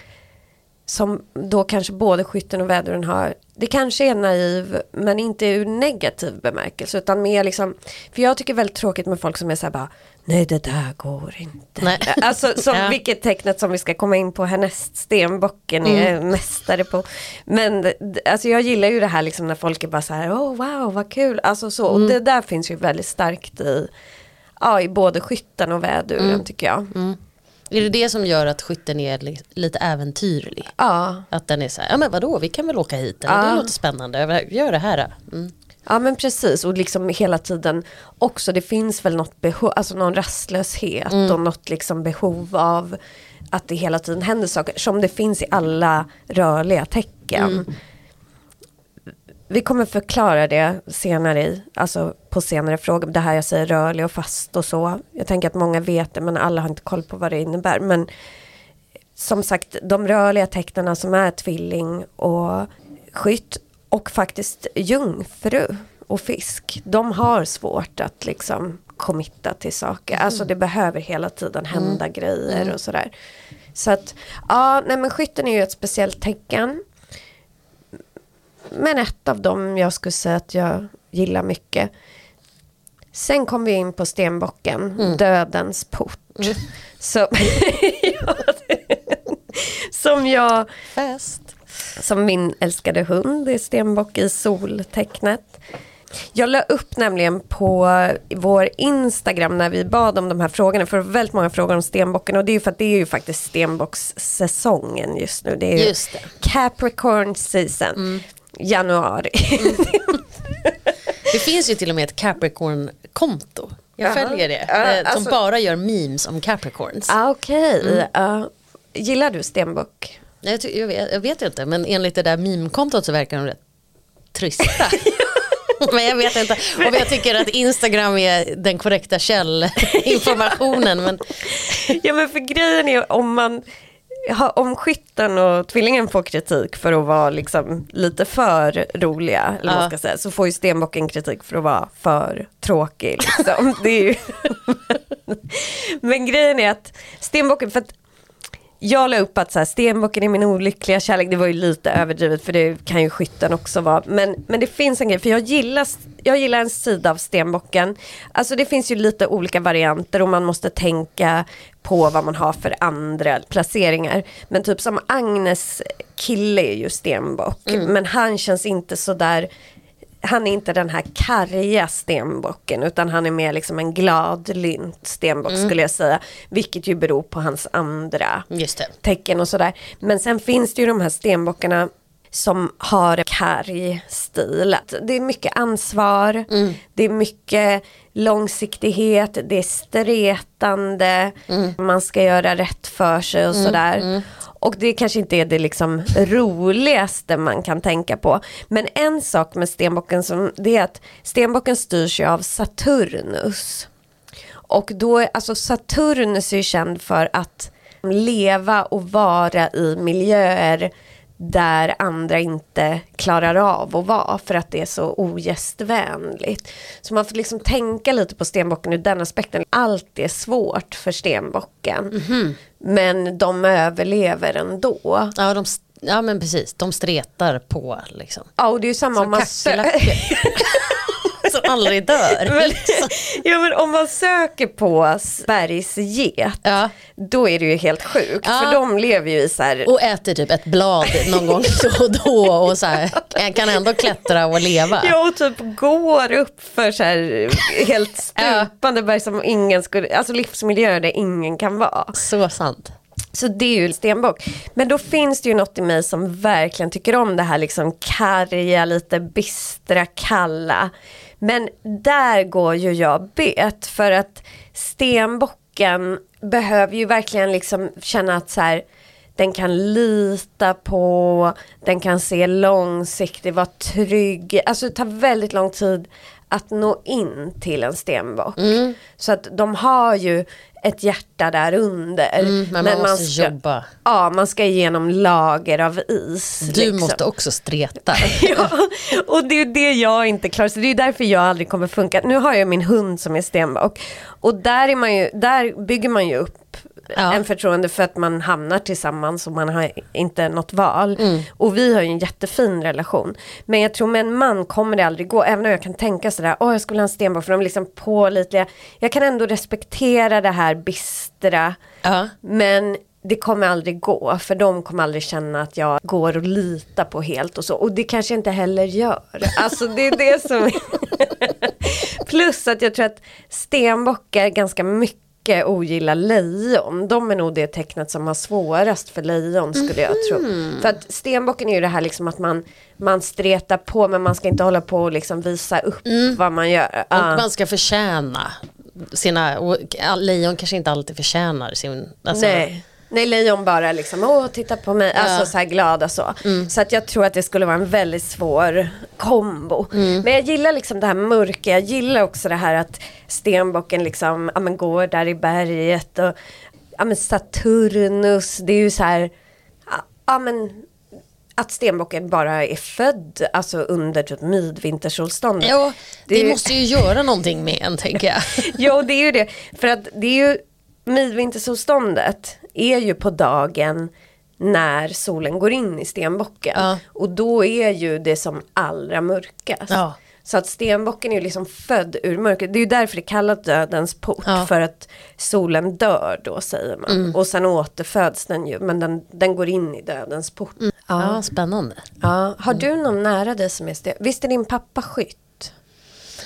som då kanske både skytten och väduren har. Det kanske är naiv men inte ur negativ bemärkelse utan mer liksom. För jag tycker väldigt tråkigt med folk som är så här bara. Nej det där går inte. Nej. [laughs] Alltså som [laughs] Ja. vilket tecknet som vi ska komma in på härnäst. Stenbocken är mästare på. Men alltså jag gillar ju det här liksom när folk är bara så här. Oh wow vad kul. Alltså så. Och det där finns ju väldigt starkt i. Ja i både skytten och väduren tycker jag. Mm. Är det det som gör att skytten är li- lite äventyrlig? Ja. Att den är så här, ja men vadå, vi kan väl åka hit, eller? det Ja. låter spännande, gör det här. då." Mm. Ja men precis och liksom hela tiden också det finns väl något behov, alltså någon rastlöshet och något liksom behov av att det hela tiden händer saker som det finns i alla rörliga tecken. Vi kommer förklara det senare i, alltså på senare frågor, det här jag säger rörlig och fast och så. Jag tänker att många vet det men alla har inte koll på vad det innebär. Men som sagt, de rörliga tecknarna som är tvilling och skytt och faktiskt jungfru och fisk, de har svårt att liksom committa till saker. Alltså det behöver hela tiden hända grejer och sådär. Så att, ja, nej men skytten är ju ett speciellt tecken. Men ett av dem jag skulle säga att jag gillar mycket. Sen kom vi in på stenbocken, dödens port. Så, Ja, [laughs] det- som jag, Fast. som min älskade hund, är stenbock i soltecknet. Jag la upp nämligen på vår Instagram när vi bad om de här frågorna, för väldigt många frågor om stenbocken och det är ju för att det är ju faktiskt stenbockssäsongen just nu. Det är ju Just det. Capricorn season, januari. Det finns ju till och med ett Capricorn-konto. Jag Jaha. följer det. Ja, eh, som alltså- bara gör memes om Capricorns. ah, Okej, ja. gillar du stenbock? Jag, jag, vet, jag vet inte, men enligt det där meme-kontot så verkar de rätt trista. [laughs] men jag vet inte. Och jag tycker att Instagram är den korrekta källinformationen. Men Ja men för grejen är om man om skytten och tvillingen får kritik för att vara liksom lite för roliga, eller Ja. ska säga, så får ju stenbocken kritik för att vara för tråkig. Liksom. [laughs] det är ju Men grejen är att stenbocken, för att jag la upp att så här, stenbocken är min olyckliga kärlek, det var ju lite överdrivet för det kan ju skytten också vara. Men, men det finns en grej, för jag gillar, jag gillar en sida av stenbocken. Alltså det finns ju lite olika varianter och man måste tänka på vad man har för andra placeringar. Men typ som Agnes kille är ju stenbock, men han känns inte så där han är inte den här karga stenbocken utan han är mer liksom en gladlynt stenbock skulle jag säga. Vilket ju beror på hans andra tecken och sådär. Men sen finns det ju de här stenbockarna som har karg stil. Det är mycket ansvar, det är mycket långsiktighet, det är stretande, man ska göra rätt för sig och sådär. Och det kanske inte är det liksom roligaste man kan tänka på. Men en sak med stenbocken som, det är att stenbocken styrs ju av Saturnus. Och då, alltså Saturnus är ju känd för att leva och vara i miljöer där andra inte klarar av att vara för att det är så ogästvänligt. Så man får liksom tänka lite på stenbocken ur den aspekten. Allt är svårt för stenbocken. Men de överlever ändå. Ja, de, ja men precis, de stretar på liksom. Ja och det är ju samma om man [laughs] aldrig dör. [laughs] Men, [laughs] ja men om man söker på bergsget, Ja. då är det ju helt sjukt. Ja. För de lever ju i så här, Och äter typ ett blad någon gång då och då och så här, kan ändå klättra och leva. Ja och typ går upp för så här helt stupande berg som ingen skulle, alltså livsmiljöer där ingen kan vara. Så sant. Så det är ju stenbock. Men då finns det ju något i mig som verkligen tycker om det här liksom karga, lite bistra, kalla. Men där går ju jag bet för att stenbocken behöver ju verkligen liksom känna att så här, den kan lita på, den kan se långsiktig, vara trygg. Alltså det tar väldigt lång tid att nå in till en stenbock. Så att de har ju ett hjärta där under. Mm, men man måste jobba. Ja, man ska igenom lager av is. Du liksom. måste också streta. [laughs] Ja, och det är det jag inte klarar, så det är därför jag aldrig kommer funka. Nu har jag min hund som är stenbock och där, är man ju, där bygger man ju upp Ja. en förtroende för att man hamnar tillsammans och man har inte något val. Mm. Och vi har ju en jättefin relation. Men jag tror med en man kommer det aldrig gå, även om jag kan tänka sådär, åh jag skulle ha en stenbock för de är liksom pålitliga. Jag kan ändå respektera det här bistra, Ja. men det kommer aldrig gå för de kommer aldrig känna att jag går och litar på helt och så. Och det kanske jag inte heller gör. Alltså det är det som [laughs] Plus att jag tror att stenbockar ganska mycket ogillar lejon. De är nog det tecknet som har svårast för lejon skulle jag tro. För att stenbocken är ju det här liksom att man, man stretar på men man ska inte hålla på och liksom visa upp vad man gör. Och Ja. man ska förtjäna sina, och lejon kanske inte alltid förtjänar sin, alltså, Nej. Nej, lejon bara liksom, åh titta på mig, alltså. Mm. så här glada så. Så att jag tror att det skulle vara en väldigt svår kombo. Mm. Men jag gillar liksom det här mörka, jag gillar också det här att stenbocken liksom, ja men går där i berget och ja men Saturnus, det är ju så här, ja, men att stenbocken bara är född alltså under typ midvintersolståndet. Ja, det, Det ju- måste ju göra någonting med en tänker jag. [laughs] Jo det är ju det. För att det är ju midvintersolståndet är ju på dagen när solen går in i stenbocken. Ja. Och då är ju det som allra mörkast. Ja. Så att stenbocken är ju liksom född ur mörkret. Det är ju därför det kallas dödens port. Ja. Mm. För att solen dör då säger man. Och sen återföds den ju. Men den, den går in i dödens port. Ja, spännande. Ja. Har du någon nära dig som är sten? Visst är din pappa skytt?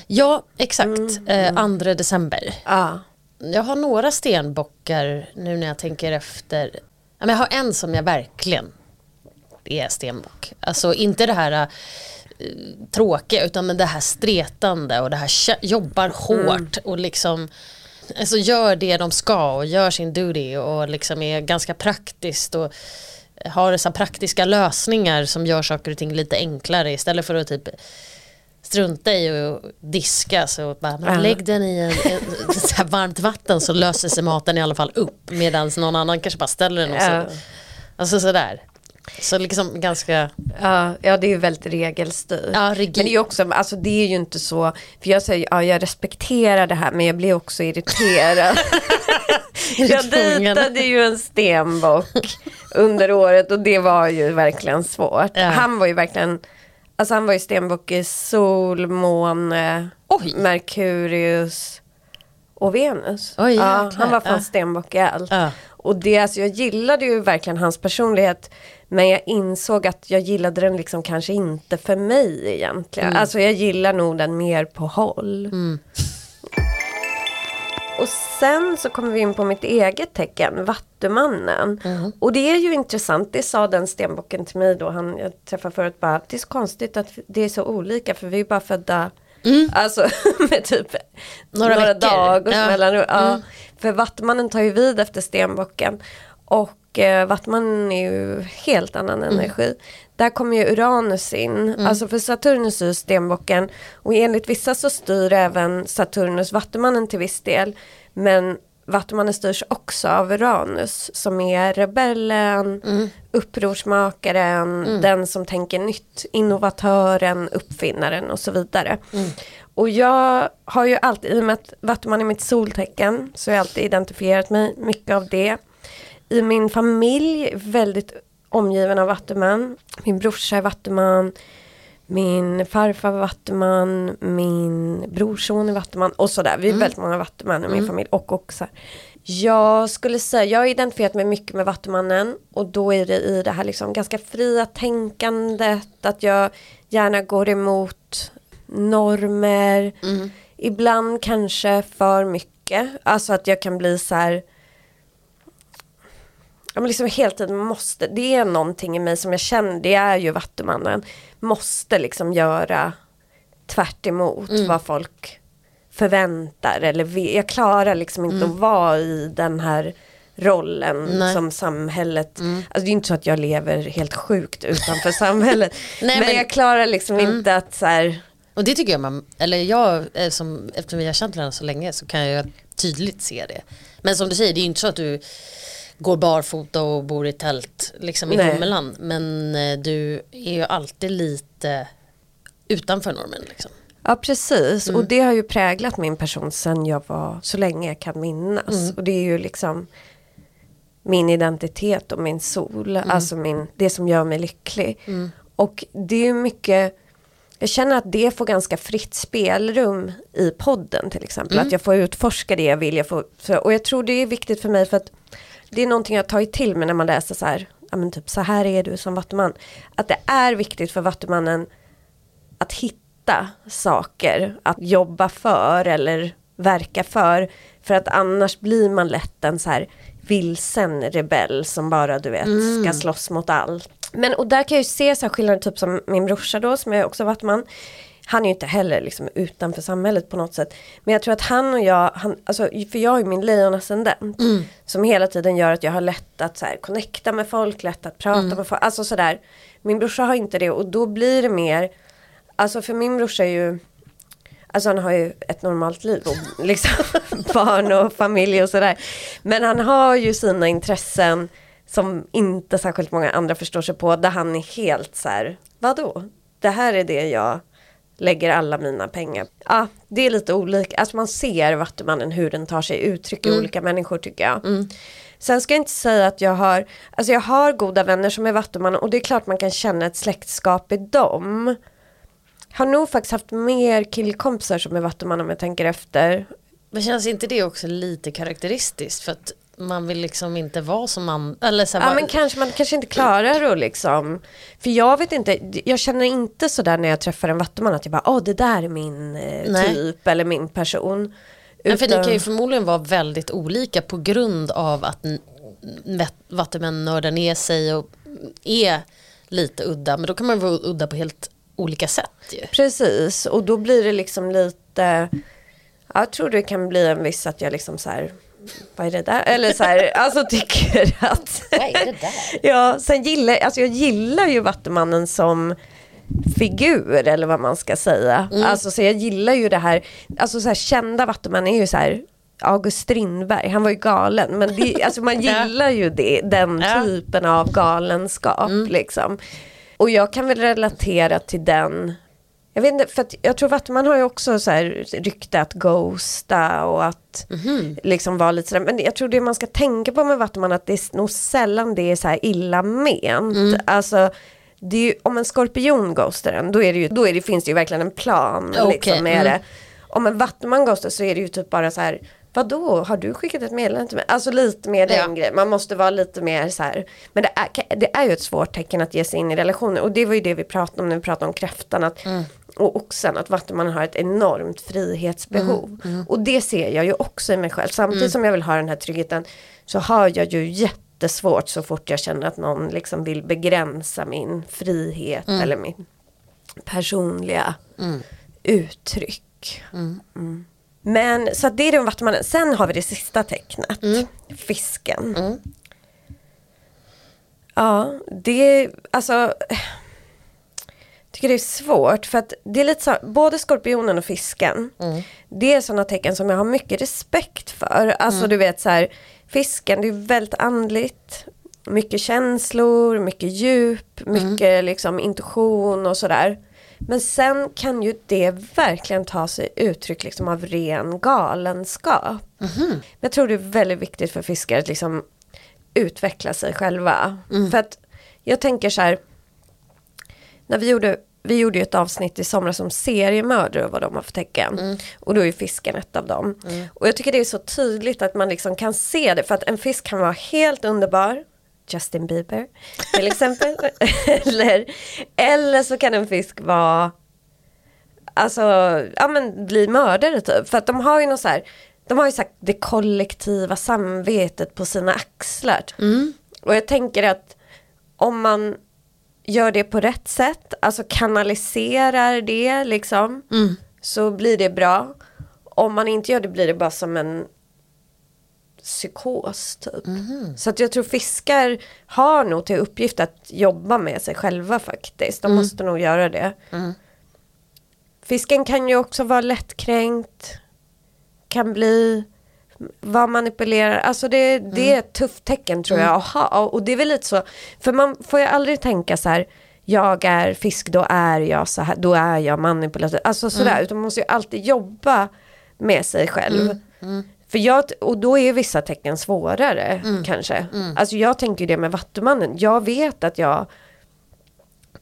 Ja, exakt. Eh, 2 december. Ja. Jag har några stenbockar nu när jag tänker efter. Jag har en som jag verkligen är stenbock. Alltså inte det här eh, tråkiga utan men det här stretande och det här jobbar hårt och liksom alltså gör det de ska och gör sin duty och liksom är ganska praktiskt och har här praktiska lösningar som gör saker och ting lite enklare istället för att typ strunta i att diska så bara, men lägg den i en, en, [laughs] så här varmt vatten så löser sig maten i alla fall upp medan någon annan kanske bara ställer den och så. Alltså sådär. Så liksom ganska, Ja, ja det är ju väldigt regelstyrt. ja. Men det är också, alltså det är ju inte så, för jag säger, ja jag respekterar det här men jag blir också irriterad. [laughs] jag dejtade ju en stenbock under året och det var ju verkligen svårt. Ja. Han var ju verkligen, alltså han var ju stenbock i sol, måne, Oj. Merkurius och Venus. Oj, ja, han var fan Ja. stenbock i allt. Ja. Och det, alltså, jag gillade ju verkligen hans personlighet. Men jag insåg att jag gillade den liksom kanske inte för mig egentligen. Mm. Alltså jag gillar nog den mer på håll. Och sen så kommer vi in på mitt eget tecken, Vattumannen. Mm. Och det är ju intressant, det sa den stenbocken till mig då, han jag träffade förut bara, det är så konstigt att det är så olika för vi är bara födda Alltså [laughs] med typ Mm. Några några, dagars Ja. mellanrum. Ja. Mm. För Vattumannen tar ju vid efter stenbocken. Och eh, Vattumannen är ju helt annan Mm. energi. Där kommer ju Uranus in. Alltså för Saturnus styr stenbocken. Och enligt vissa så styr även Saturnus Vattumannen till viss del. Men Vattumannen styrs också av Uranus som är rebellen, Mm. upprorsmakaren, den som tänker nytt, innovatören, uppfinnaren och så vidare. Och jag har ju alltid, i och med att Vattuman är mitt soltecken, så har jag alltid identifierat mig mycket av det. I min familj, väldigt omgiven av Vattuman. Min brorsa är Vattuman. min farfar var vattuman, min brorson är vattuman. Och sådär. Vi är väldigt många vattuman i min familj. Och oxar. Jag skulle säga, jag har identifierat mig mycket med Vattumannen. Och då är det i det här liksom ganska fria tänkandet, att jag gärna går emot normer, ibland kanske för mycket, alltså att jag kan bli så här Ja, men liksom hela tiden måste, det är någonting i mig som jag känner, det är ju Vattumannen, måste liksom göra tvärt emot vad folk förväntar eller vill. Jag klarar liksom inte att vara i den här rollen Nej. som samhället, alltså det är inte så att jag lever helt sjukt utanför samhället, [laughs] Nej, men, men- jag klarar liksom inte att så här, Och det tycker jag man, eller jag, eh, som, eftersom vi har känt varandra så länge så kan jag tydligt se det. Men som du säger, det är ju inte så att du går barfota och bor i tält liksom i Nej. Hummeland. Men eh, du är ju alltid lite utanför normen liksom. Ja precis Mm. och det har ju präglat min person sen jag var så länge jag kan minnas. Mm. Och det är ju liksom min identitet och min sol, Mm. alltså min, det som gör mig lycklig. Och det är ju mycket, jag känner att det får ganska fritt spelrum i podden till exempel. Mm. Att jag får utforska det jag vill. Jag får, och jag tror det är viktigt för mig för att det är någonting jag tagit till mig när man läser så här, ja men typ så här är du som vattuman. Att det är viktigt för vattumannen att hitta saker att jobba för eller verka för. För att annars blir man lätt en så här vilsen rebell som bara du vet ska slåss mot allt. Men och där kan jag ju se så här skillnader typ som min brorsa då som är också vattman. Han är ju inte heller liksom utanför samhället på något sätt. Men jag tror att han och jag, han, alltså, för jag ju min lejonascendent. Som hela tiden gör att jag har lätt att så här, connecta med folk, lätt att prata med folk. Alltså sådär. Min brorsa har inte det och då blir det mer Alltså för min brorsa är ju Alltså han har ju ett normalt liv och [laughs] liksom [laughs] barn och familj och sådär. Men han har ju sina intressen som inte särskilt många andra förstår sig på. Där han är helt så här, vadå? Det här är det jag lägger alla mina pengar. Ja, det är lite olika. Alltså man ser Vattumannen hur den tar sig uttryck i olika människor tycker jag. Sen ska jag inte säga att jag har, alltså jag har goda vänner som är Vattuman och det är klart man kan känna ett släktskap i dem. Har nog faktiskt haft mer killkompisar som är Vattuman om jag tänker efter. Men känns inte det också lite karaktäristiskt? För att man vill liksom inte vara som man, eller så Ja bara- men kanske man kanske inte klarar att liksom. För jag vet inte, jag känner inte sådär när jag träffar en vattuman att jag bara, åh det där är min eh, Nej. typ eller min person. Men för det Utan- kan ju förmodligen vara väldigt olika på grund av att n- vet- vattenmän nördar ner sig och är lite udda. Men då kan man vara udda på helt olika sätt ju. Precis, och då blir det liksom lite, ja, jag tror det kan bli en viss att jag liksom så här, vad är det där? Eller så här, alltså tycker att Vad är det där? [laughs] Ja, sen gillar alltså jag gillar ju Vattumannen som figur eller vad man ska säga. Alltså så jag gillar ju det här, alltså så här kända Vattumän är ju så här August Strindberg, han var ju galen men det, alltså man [laughs] gillar ju det, den Ja. typen av galenskap liksom. Och jag kan väl relatera till den jag vet inte, för att jag tror Vattuman har ju också så här rykte att ghosta och att liksom vara lite sådär. Men jag tror det man ska tänka på med Vattuman att det är nog sällan det är så här illa ment. Alltså, det är ju, om en skorpion ghostar en, då, är det ju, då är det, finns det ju verkligen en plan. Okej, Liksom, med mm. det. Om en Vattuman ghostar så är det ju typ bara så här Vadå, har du skickat ett meddelande till mig? Alltså lite mer den Ja. grejen. Man måste vara lite mer så här. Men det är, det är ju ett svårt tecken att ge sig in i relationer. Och det var ju det vi pratade om när vi pratade om kräftan. Att, Och oxen, att Vattumannen har ett enormt frihetsbehov. Och det ser jag ju också i mig själv. Samtidigt som jag vill ha den här tryggheten så har jag ju jättesvårt så fort jag känner att någon liksom vill begränsa min frihet eller min personliga uttryck. Mm. Men så det är den Vattumannen. Sen har vi det sista tecknet, fisken. Ja, det är alltså tycker det är svårt för att det är lite så, både skorpionen och fisken. Det är sådana tecken som jag har mycket respekt för. Alltså du vet så här, fisken det är väldigt andligt. Mycket känslor, mycket djup, mycket liksom intuition och sådär. Men sen kan ju det verkligen ta sig uttryck liksom av ren galenskap. Men jag tror det är väldigt viktigt för fiskar att liksom utveckla sig själva. För att jag tänker så här, när vi gjorde vi gjorde ju ett avsnitt i somras om seriemördare och vad de har för tecken. Mm. Och då är fisken ett av dem. Och jag tycker det är så tydligt att man liksom kan se det. För att en fisk kan vara helt underbar. Justin Bieber till exempel. [laughs] eller, eller så kan en fisk vara alltså, ja men bli mördare typ. För att de har ju något så här, de har ju sagt det kollektiva samvetet på sina axlar. Och jag tänker att om man gör det på rätt sätt, alltså kanaliserar det liksom, så blir det bra. Om man inte gör det blir det bara som en psykos typ. Så att jag tror fiskar har nog till uppgift att jobba med sig själva faktiskt. De måste nog göra det. Fisken kan ju också vara lättkränkt. Kan bli vara manipulerad. Alltså det, det är ett tufft tecken tror jag att ha. Och det är väl lite så. För man får ju aldrig tänka så här. Jag är fisk, då är jag så här. Då är jag manipulativ. Alltså sådär. Utan man måste ju alltid jobba med sig själv. För jag, och då är vissa tecken svårare kanske. Alltså jag tänker ju det med Vattumannen. Jag vet att jag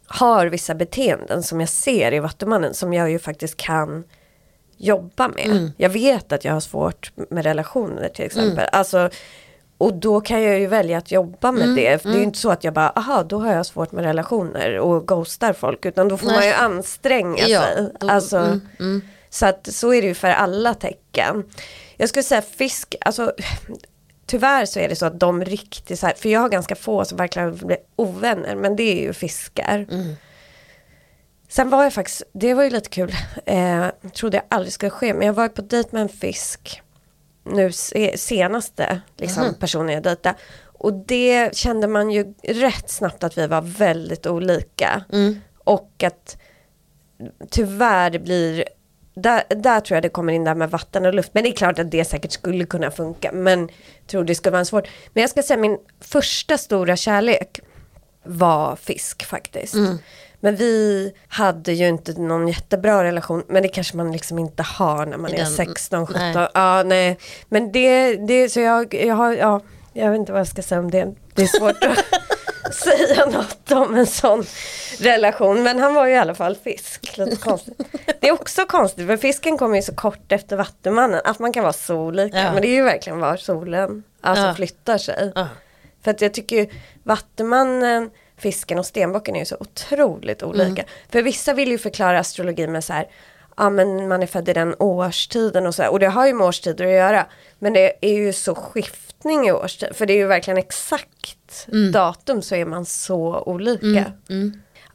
har vissa beteenden som jag ser i Vattumannen som jag ju faktiskt kan jobba med. Jag vet att jag har svårt med relationer till exempel. Alltså, och då kan jag ju välja att jobba med det. För Det är ju inte så att jag bara, aha, då har jag svårt med relationer och ghostar folk. Utan då får man Nej. ju anstränga Ja, sig. då- Alltså, Så att så är det ju för alla tecken. Jag skulle säga fisk, alltså tyvärr så är det så att de riktigt så här, för jag har ganska få som verkligen blir ovänner, men det är ju fiskar. Sen var jag faktiskt, det var ju lite kul, eh, trodde jag aldrig skulle ske, men jag var på dejt med en fisk nu se, senaste liksom, personen jag dejtade. Och det kände man ju rätt snabbt att vi var väldigt olika. Och att tyvärr det blir, där, där tror jag det kommer in där med vatten och luft. Men det är klart att det säkert skulle kunna funka. Men jag tror det skulle vara svårt. Men jag ska säga min första stora kärlek var fisk faktiskt. Men vi hade ju inte någon jättebra relation. Men det kanske man liksom inte har när man I är den- 16, 17. nej. Ja, nej. Men det, det så jag, jag har, ja, jag vet inte vad jag ska säga om det. Det är svårt att [laughs] säga något om en sån relation. Men han var ju i alla fall fisk. Lite [laughs] konstigt. Det är också konstigt för fisken kommer ju så kort efter Vattumannen. Att man kan vara så olika. Ja. Men det är ju verkligen var solen alltså Ja. flyttar sig. Ja. För att jag tycker ju Vattumannen, fisken och stenbocken är ju så otroligt olika. För vissa vill ju förklara astrologi med så här, ja men man är född i den årstiden och så här. Och det har ju med årstider att göra. Men det är ju så skiftning i årstid. För det är ju verkligen exakt datum så är man så olika.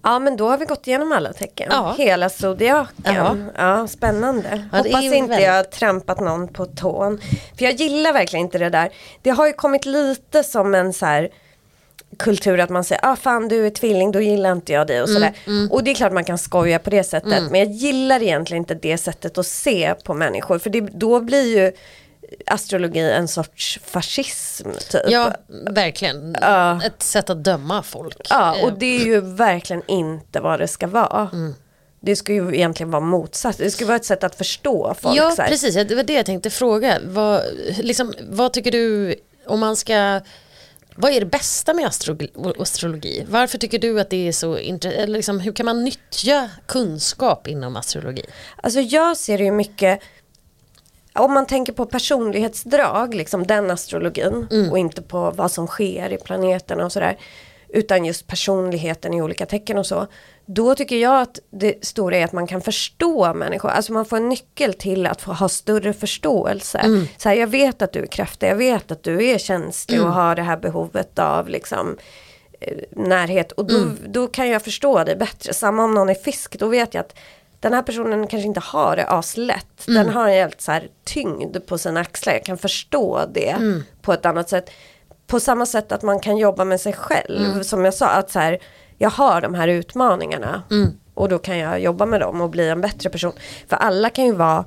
Ja men då har vi gått igenom alla tecken. Ja. Hela zodiaken. Ja. Ja. spännande. Ja, Hoppas inte väldigt- jag har trampat någon på tån. För jag gillar verkligen inte det där. Det har ju kommit lite som en så här kultur att man säger, ah fan du är tvilling, då gillar inte jag dig och sådär. Och det är klart man kan skoja på det sättet. Men jag gillar egentligen inte det sättet att se på människor. För det, då blir ju astrologi en sorts fascism typ. Ja, verkligen. Ja. Ett sätt att döma folk. Ja, Eh, och det är ju verkligen inte vad det ska vara. Det ska ju egentligen vara motsatt. Det ska vara ett sätt att förstå folk. Ja, precis. Det var det jag tänkte fråga. Vad, liksom, vad tycker du om man ska... Vad är det bästa med astro- astrologi? Varför tycker du att det är så intressant? Liksom, hur kan man nyttja kunskap inom astrologi? Alltså jag ser det ju mycket, om man tänker på personlighetsdrag, liksom den astrologin och inte på vad som sker i planeterna och sådär. Utan just personligheten i olika tecken och så. Då tycker jag att det stora är att man kan förstå människor. Alltså man får en nyckel till att få ha större förståelse. Så här, jag vet att du är kräfta, jag vet att du är känslig och har det här behovet av liksom eh, närhet. Och då, då kan jag förstå det bättre. Samma om någon är fisk, då vet jag att den här personen kanske inte har det aslätt. Den har en helt så här tyngd på sina axlar. Jag kan förstå det på ett annat sätt. På samma sätt att man kan jobba med sig själv. Som jag sa, att så här, jag har de här utmaningarna. Och då kan jag jobba med dem och bli en bättre person. För alla kan ju vara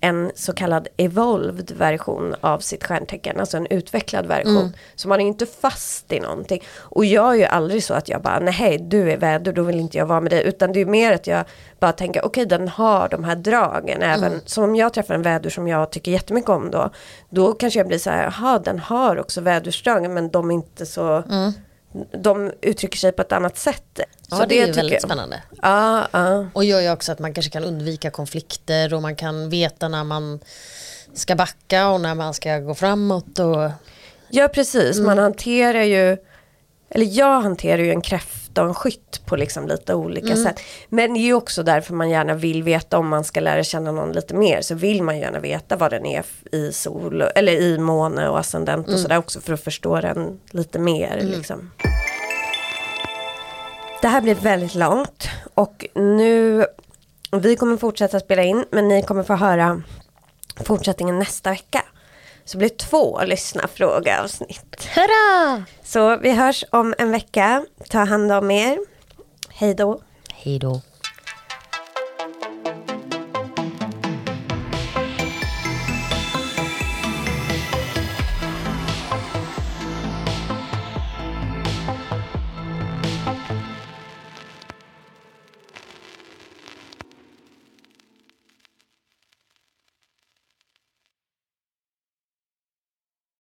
en så kallad evolved version av sitt stjärntecken, alltså en utvecklad version. Så man är inte fast i någonting. Och jag är ju aldrig så att jag bara, nej hej du är väder, då vill inte jag vara med dig. Utan det är mer att jag bara tänker, okej den har de här dragen även. Så om jag träffar en vädur som jag tycker jättemycket om då, då kanske jag blir så här, jaha den har också vädursdragen men de är inte så de uttrycker sig på ett annat sätt. Ja, det, är tycker väldigt spännande. Ja, ja. Och gör ju också att man kanske kan undvika konflikter och man kan veta när man ska backa och när man ska gå framåt. Och, Ja precis, Mm. man hanterar ju, eller jag hanterar ju en kräfta och en skytt på liksom lite olika Mm. sätt. Men det är ju också därför man gärna vill veta om man ska lära känna någon lite mer så vill man gärna veta vad den är i sol, eller i måne och ascendent Mm. och sådär också för att förstå den lite mer. Liksom. Det här blir väldigt långt och nu, vi kommer fortsätta spela in men ni kommer få höra fortsättningen nästa vecka. Så det blir två lyssna fråga avsnitt. Hurra! Så vi hörs om en vecka. Ta hand om er. Hej då. Hej då.